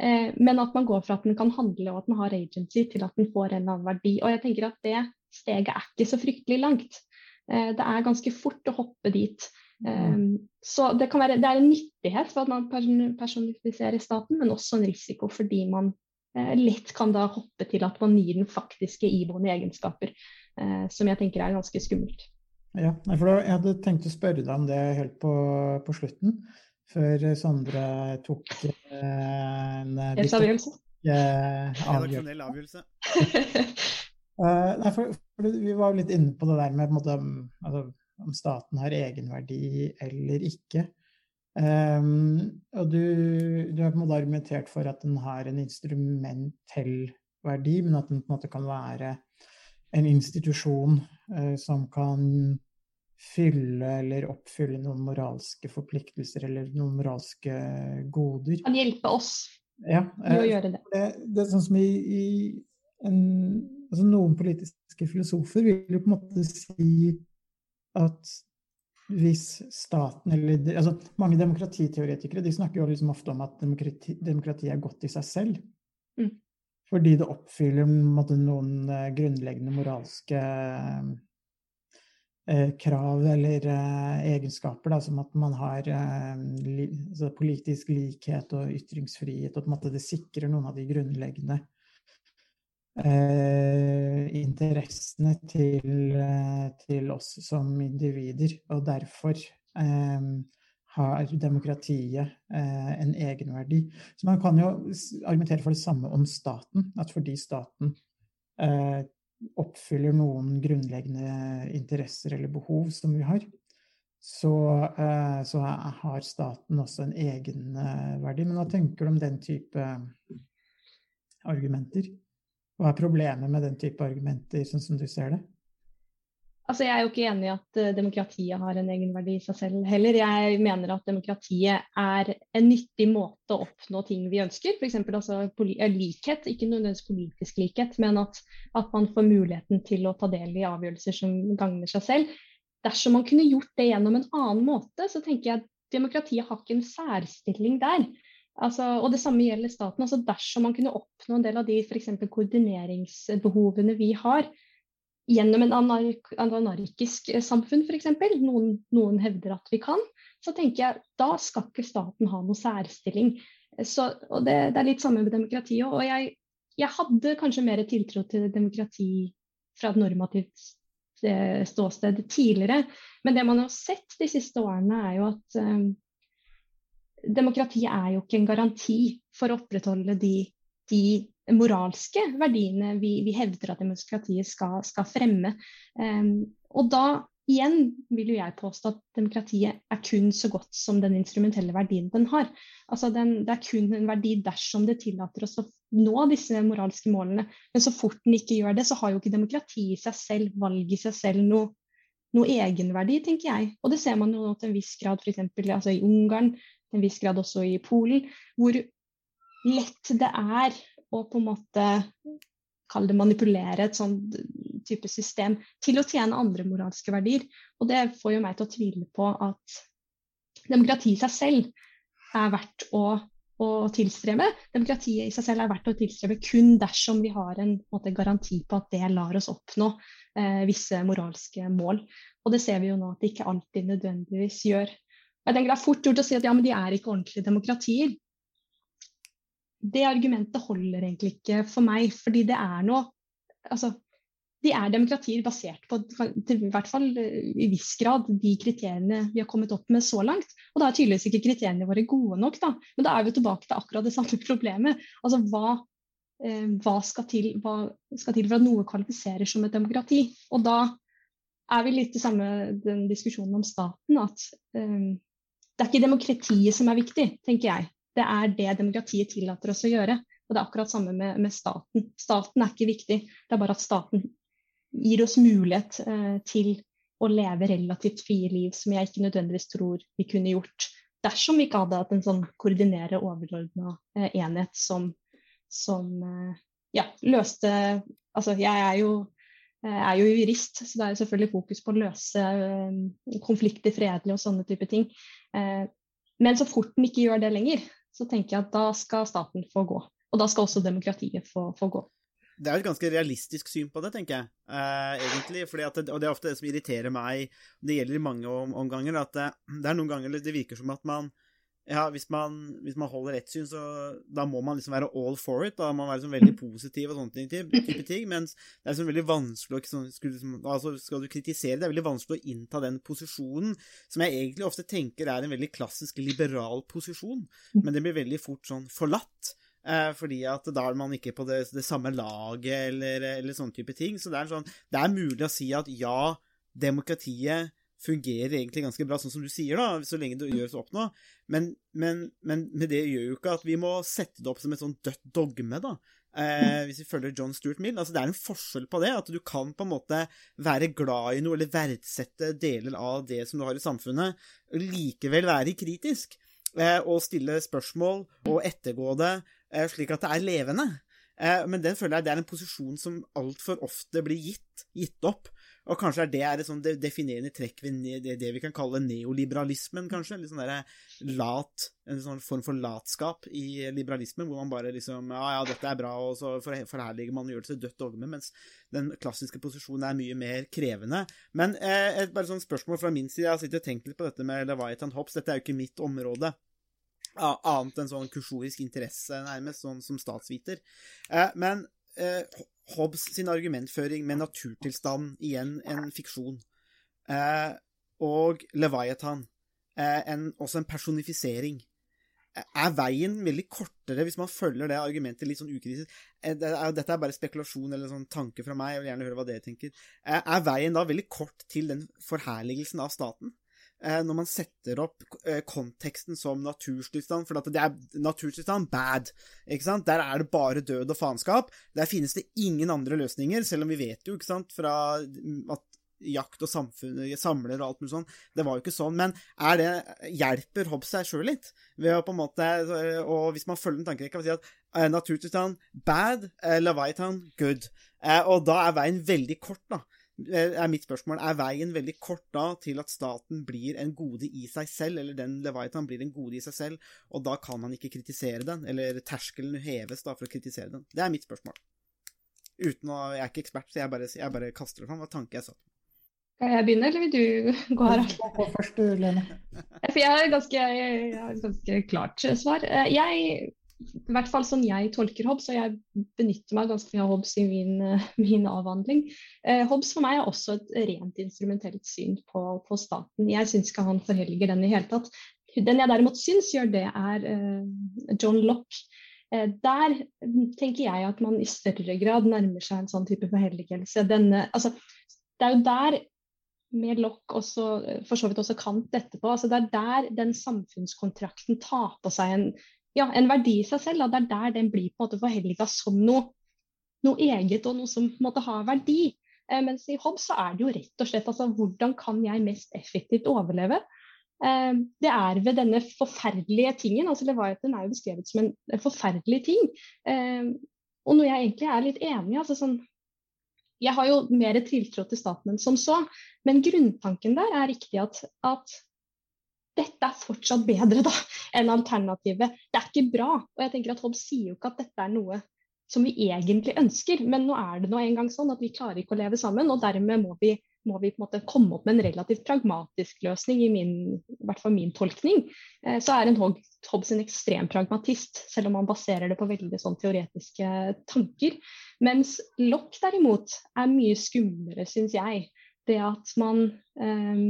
eh, men at man går fra at den kan handle og at den har agency, til at den får en eller annen verdi. Og jeg tenker at det steget er ikke så fryktelig langt. Eh, det er ganske fort å hoppe dit. Eh, så det, kan være, det er en nyttighet for at man personifiserer staten, men også en risiko fordi man eh, lett kan da hoppe til at man gir den faktiske iboende egenskaper, som jeg tenker er ganske skummelt. Ja, for Jeg hadde tenkt å spørre deg om det helt på, på slutten, før Sondre tok en avgjørelse. Redaksjonell avgjørelse. Uh, nei, for, for, Vi var litt inne på det der med måte, altså, om staten har egenverdi eller ikke. Um, og du, du, har på en måte argumentert for at den har en instrumentell verdi, men at den på en måte kan være en institusjon uh, som kan fylle eller oppfylle noen moralske forpliktelser eller noen moralske goder. Kan hjelpe oss ja, med å gjøre det. det. Det, er sånn som i, i en altså Noen politiske filosofer vil jo på en måte si at hvis staten eller altså Mange demokratiteoretikere de snakker jo liksom ofte om at demokrati, demokrati er godt i seg selv. Mm. Fordi det oppfyller måte, noen uh, grunnleggende moralske uh, krav eller uh, egenskaper, da, som at man har li, altså politisk likhet og ytringsfrihet, og at det sikrer noen av de grunnleggende eh, interessene til, eh, til, oss som individer. Og derfor eh, har demokratiet eh, en egenverdi. Så man kan jo argumentere for det samme om staten. At fordi staten eh, oppfyller noen grunnleggende interesser eller behov som vi har, så, eh, så har staten også en egenverdi. Men hva tenker du om den type argumenter? Hva er problemet med den type argumenter, sånn som du ser det? Altså, jeg er jo ikke enig i at uh, demokratiet har en egenverdi i seg selv heller. Jeg mener at demokratiet er en nyttig måte å oppnå ting vi ønsker. F.eks. Altså, eh, likhet, ikke nødvendigvis politisk likhet, men at, at, man får muligheten til å ta del i avgjørelser som gagner seg selv. Dersom man kunne gjort det gjennom en annen måte, så tenker jeg at demokratiet har ikke en særstilling der. Altså, og Det samme gjelder staten. Altså, dersom man kunne oppnå en del av de for koordineringsbehovene vi har gjennom en anark anarkisk samfunn, f.eks., noen, noen hevder at vi kan, så tenker jeg da skal ikke staten ha noe særstilling. Så, og det, det, er litt samme med demokratiet. Og jeg, jeg, hadde kanskje mer tiltro til demokrati fra et normativt eh, ståsted tidligere. Men det man har sett de siste årene, er jo at um, demokrati er jo ikke en garanti for å opprettholde de de moralske verdiene vi, vi hevder at demokratiet skal, skal fremme. Um, og da igjen vil jo jeg påstå at demokratiet er kun så godt som den instrumentelle verdien den har. Altså den, det er kun en verdi dersom det tillater oss å nå disse moralske målene. Men så fort den ikke gjør det, så har jo ikke demokratiet i seg selv, valget i seg selv, noe, noe egenverdi, tenker jeg. Og det ser man jo nå til en viss grad f.eks. Altså i Ungarn, til en viss grad også i Polen, hvor lett det er å på en måte kall det manipulere et sånn type system til å tjene andre moralske verdier. Og det får jo meg til å tvile på at demokrati i seg selv er verdt å, å tilstrebe. Demokratiet i seg selv er verdt å tilstrebe kun dersom vi har en måte, garanti på at det lar oss oppnå eh, visse moralske mål. Og det ser vi jo nå at det ikke alltid nødvendigvis gjør. Jeg tenker Det er fort gjort å si at ja, men de er ikke ordentlige demokratier det argumentet holder egentlig ikke for meg. Fordi det er noe Altså, de er demokratier basert på, i hvert fall eh, i viss grad, de kriteriene vi har kommet opp med så langt. Og da er tydeligvis ikke kriteriene våre gode nok, da. Men da er vi tilbake til akkurat det samme problemet. Altså hva, eh, hva, skal, til, hva skal til for at noe kvalifiserer som et demokrati? Og da er vi litt i samme den diskusjonen om staten, at eh, det er ikke demokratiet som er viktig, tenker jeg. Det er det demokratiet tillater oss å gjøre. Og det er akkurat samme med, med staten. Staten er ikke viktig, det er bare at staten gir oss mulighet eh, til å leve relativt frie liv som jeg ikke nødvendigvis tror vi kunne gjort dersom vi ikke hadde hatt en sånn koordinere overordna eh, enhet som, som eh, ja, løste Altså, jeg er jo, eh, er jo jurist, så det er selvfølgelig fokus på å løse eh, konflikter fredelig og sånne type ting. Eh, men så fort den ikke gjør det lenger, så tenker jeg at da skal staten få gå. Og da skal også demokratiet få, få gå. Det er et ganske realistisk syn på det, tenker jeg, eh, egentlig. Det, og det er ofte det som irriterer meg, det gjelder i mange om, omganger, at det, det, er noen ganger det virker som at man ja, hvis man, hvis man holder ett syn, så da må man liksom være all for it. Da må man være liksom veldig positiv og sånne type ting. Mens det er liksom veldig vanskelig å sånn, liksom, altså Skal du kritisere, det er veldig vanskelig å innta den posisjonen som jeg egentlig ofte tenker er en veldig klassisk liberal posisjon, men det blir veldig fort sånn forlatt. Eh, fordi at da er man ikke på det, det samme laget, eller, eller sånne type ting. Så det er, sånn, det er mulig å si at ja, demokratiet fungerer egentlig ganske bra, sånn som du sier, da, så lenge det gjøres opp nå. Men, men, men, men, det gjør jo ikke at vi må sette det opp som et sånn dødt dogme, da. Eh, hvis vi følger John Stuart Mill. Altså, det er en forskjell på det. At du kan på en måte være glad i noe, eller verdsette deler av det som du har i samfunnet, likevel være kritisk. Eh, og stille spørsmål og ettergå det, eh, slik at det er levende. Eh, men den føler jeg det er en posisjon som altfor ofte blir gitt, gitt opp og kanskje er det er et sånn definerende trekk ved det, det, vi kan kalle neoliberalismen, kanskje. Litt sånn der lat, En sånn form for latskap i liberalismen, hvor man bare liksom Ja, ja, dette er bra, og så forherliger man og gjør det til dødt dogme, mens den klassiske posisjonen er mye mer krevende. Men eh, et bare sånn spørsmål fra min side. Jeg har sittet og tenkt litt på dette med Leviathan Hops. Dette er jo ikke mitt område. Annet enn sånn kursorisk interesse, nærmest, sånn som statsviter. Eh, men eh, Hobbes sin argumentføring med naturtilstand, igjen en fiksjon, eh, og Leviathan, eh, en, også en personifisering. Er veien veldig kortere hvis man følger det argumentet litt sånn ukritisk? Eh, dette er bare spekulasjon eller sånn tanke fra meg, jeg vil gjerne høre hva dere tenker. Eh, er veien da veldig kort til den forherligelsen av staten? Eh, når man setter opp eh, konteksten som naturstilstand, for det er naturstilstand bad. ikke sant? Der er det bare død og faenskap. Der finnes det ingen andre løsninger, selv om vi vet jo ikke sant, fra at jakt og samfunn, samler og alt mulig sånn. Det var jo ikke sånn. Men er det, hjelper Hobbes seg sjøl litt? Ved å på en måte, og Hvis man følger den tankerekka, si at uh, naturtilstand bad, uh, Leviathan good. Uh, og da er veien veldig kort, da. Eh, er mitt spørsmål. Er veien veldig kort da til at staten blir en gode i seg selv, eller den Leviathan blir en gode i seg selv, og da kan man ikke kritisere den, eller terskelen heves da for å kritisere den? Det er mitt spørsmål. Uten å, Jeg er ikke ekspert, så jeg bare, jeg bare kaster det fram. Hva tanke jeg satt med. Skal jeg begynne, eller vil du gå her? Gå først, Lene. For jeg har et ganske, ganske klart svar. Eh, jeg i hvert fall sånn jeg tolker Hobbes, og jeg benytter meg ganske mye av Hobbes i min, eh, min avhandling. Eh, Hobbes for meg er også et rent instrumentelt syn på, på staten. Jeg syns ikke han forhelger den i hele tatt. Den jeg derimot syns gjør det, er eh, John Lock. Eh, der tenker jeg at man i større grad nærmer seg en sånn type forhelligelse. Denne, altså, det er jo der med Lock også, for så vidt også Kant etterpå, altså det er der den samfunnskontrakten tar på seg en, ja, en verdi i seg selv. Da. Det er der den blir på en måte forhelliga som noe, noe eget og noe som måtte ha verdi. Eh, mens i Hobbes så er det jo rett og slett altså, hvordan kan jeg mest effektivt overleve? Eh, det er ved denne forferdelige tingen. altså Leviathan er jo beskrevet som en, en forferdelig ting. Eh, og noe jeg egentlig er litt enig i. altså sånn, Jeg har jo mer tiltro til staten enn som så, men grunntanken der er riktig at, at dette er fortsatt bedre da, enn alternativet. Det er ikke bra. Og jeg tenker at Hobbes sier jo ikke at dette er noe som vi egentlig ønsker, men nå er det nå engang sånn at vi klarer ikke å leve sammen, og dermed må vi må vi på en måte komme opp med en relativt pragmatisk løsning, i, min, i hvert fall min tolkning. Eh, så er en Hobbes en ekstrem pragmatist, selv om han baserer det på veldig sånn teoretiske tanker. Mens Lock derimot er mye skumlere, syns jeg. Det at man eh,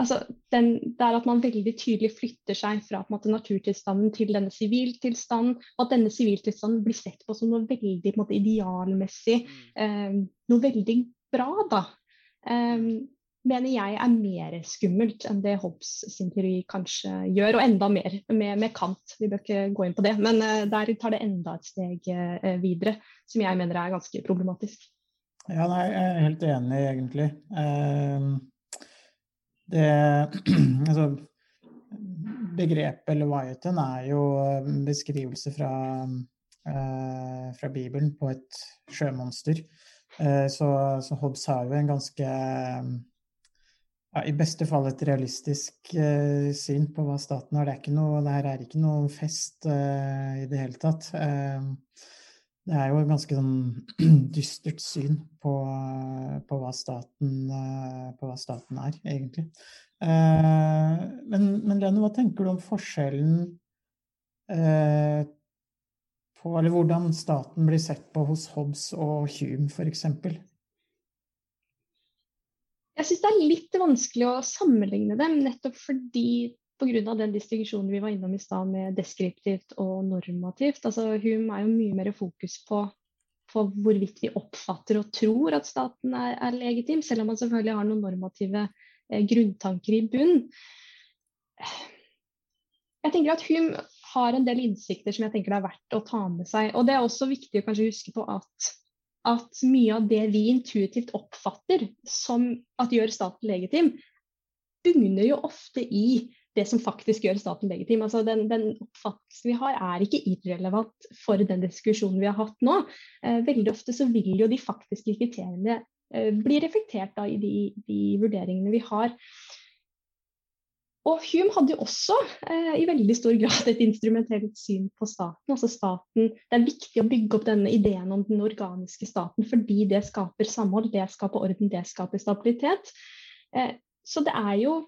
altså den, det er at man veldig tydelig flytter seg fra måte, naturtilstanden til denne siviltilstanden, og at denne siviltilstanden blir sett på som noe veldig måte, idealmessig, eh, noe veldig bra, da, um, mener jeg er mer skummelt enn det Hobbes sin teori kanskje gjør, og enda mer med, med Kant. Vi bør ikke gå inn på det, men uh, der tar det enda et steg uh, videre, som jeg mener er ganske problematisk. Ja, nei, jeg er helt enig, egentlig. Uh, det Altså Begrepet Leviathan er jo en beskrivelse fra, uh, fra Bibelen på et sjømonster. Eh, så, så Hobbes har jo en ganske ja, I beste fall et realistisk uh, syn på hva staten har. Det, er ikke noe, det her er ikke noe fest uh, i det hele tatt. Uh, det er jo et ganske sånn dystert syn på, på, hva staten, på, hva staten, er, egentlig. men, men Lene, hva tenker du om forskjellen på eller hvordan staten blir sett på hos Hobbes og Hume, f.eks.? Jeg syns det er litt vanskelig å sammenligne dem, nettopp fordi pga. den distinksjonen vi var innom i stad med deskriptivt og normativt. Altså, Hume er jo mye mer fokus på, på hvorvidt vi oppfatter og tror at staten er, er legitim, selv om man selvfølgelig har noen normative eh, grunntanker i bunn. Jeg tenker at Hume har en del innsikter som jeg tenker det er verdt å ta med seg. Og det er også viktig å kanskje huske på at, at mye av det vi intuitivt oppfatter som at gjør staten legitim, bunner jo ofte i det som faktisk gjør staten legitim. Altså den, den oppfattelsen vi har, er ikke irrelevant for den diskusjonen vi har hatt nå. Eh, veldig ofte så vil jo de faktiske kriteriene eh, bli reflektert da, i de, de, vurderingene vi har. Og Hume hadde jo også eh, i veldig stor grad et instrumentelt syn på staten. Altså staten. Det er viktig å bygge opp denne ideen om den organiske staten fordi det skaper samhold, det skaper orden, det skaper stabilitet. Eh, så det er jo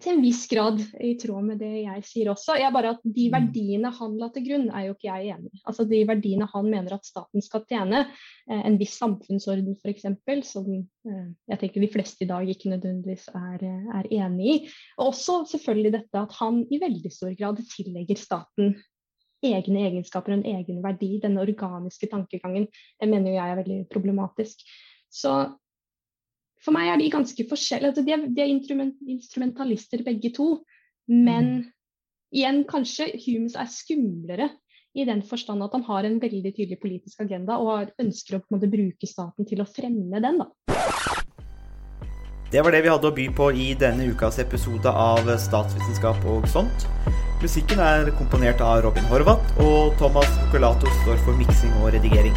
til en viss grad i tråd med det jeg sier også. Jeg bare at De mm. verdiene han la til grunn, er jo ikke jeg enig i. Altså De verdiene han mener at staten skal tjene, eh, en viss samfunnsorden f.eks., som eh, jeg tenker de fleste i dag ikke nødvendigvis er, er enig i. Og også selvfølgelig dette at han i veldig stor grad tillegger staten egne egenskaper og en egen verdi. Denne organiske tankegangen jeg mener jeg er veldig problematisk. Så for meg er de ganske forskjellige. Altså, de, er, de er instrumentalister begge to. Men mm. igjen, kanskje Humes er skumlere i den forstand at han har en veldig tydelig politisk agenda og ønsker å måte, bruke staten til å fremme den. Da. Det var det vi hadde å by på i denne ukas episode av Statsvitenskap og sånt. Musikken er komponert av Robin Horvath, og Thomas Cocolato står for miksing og redigering.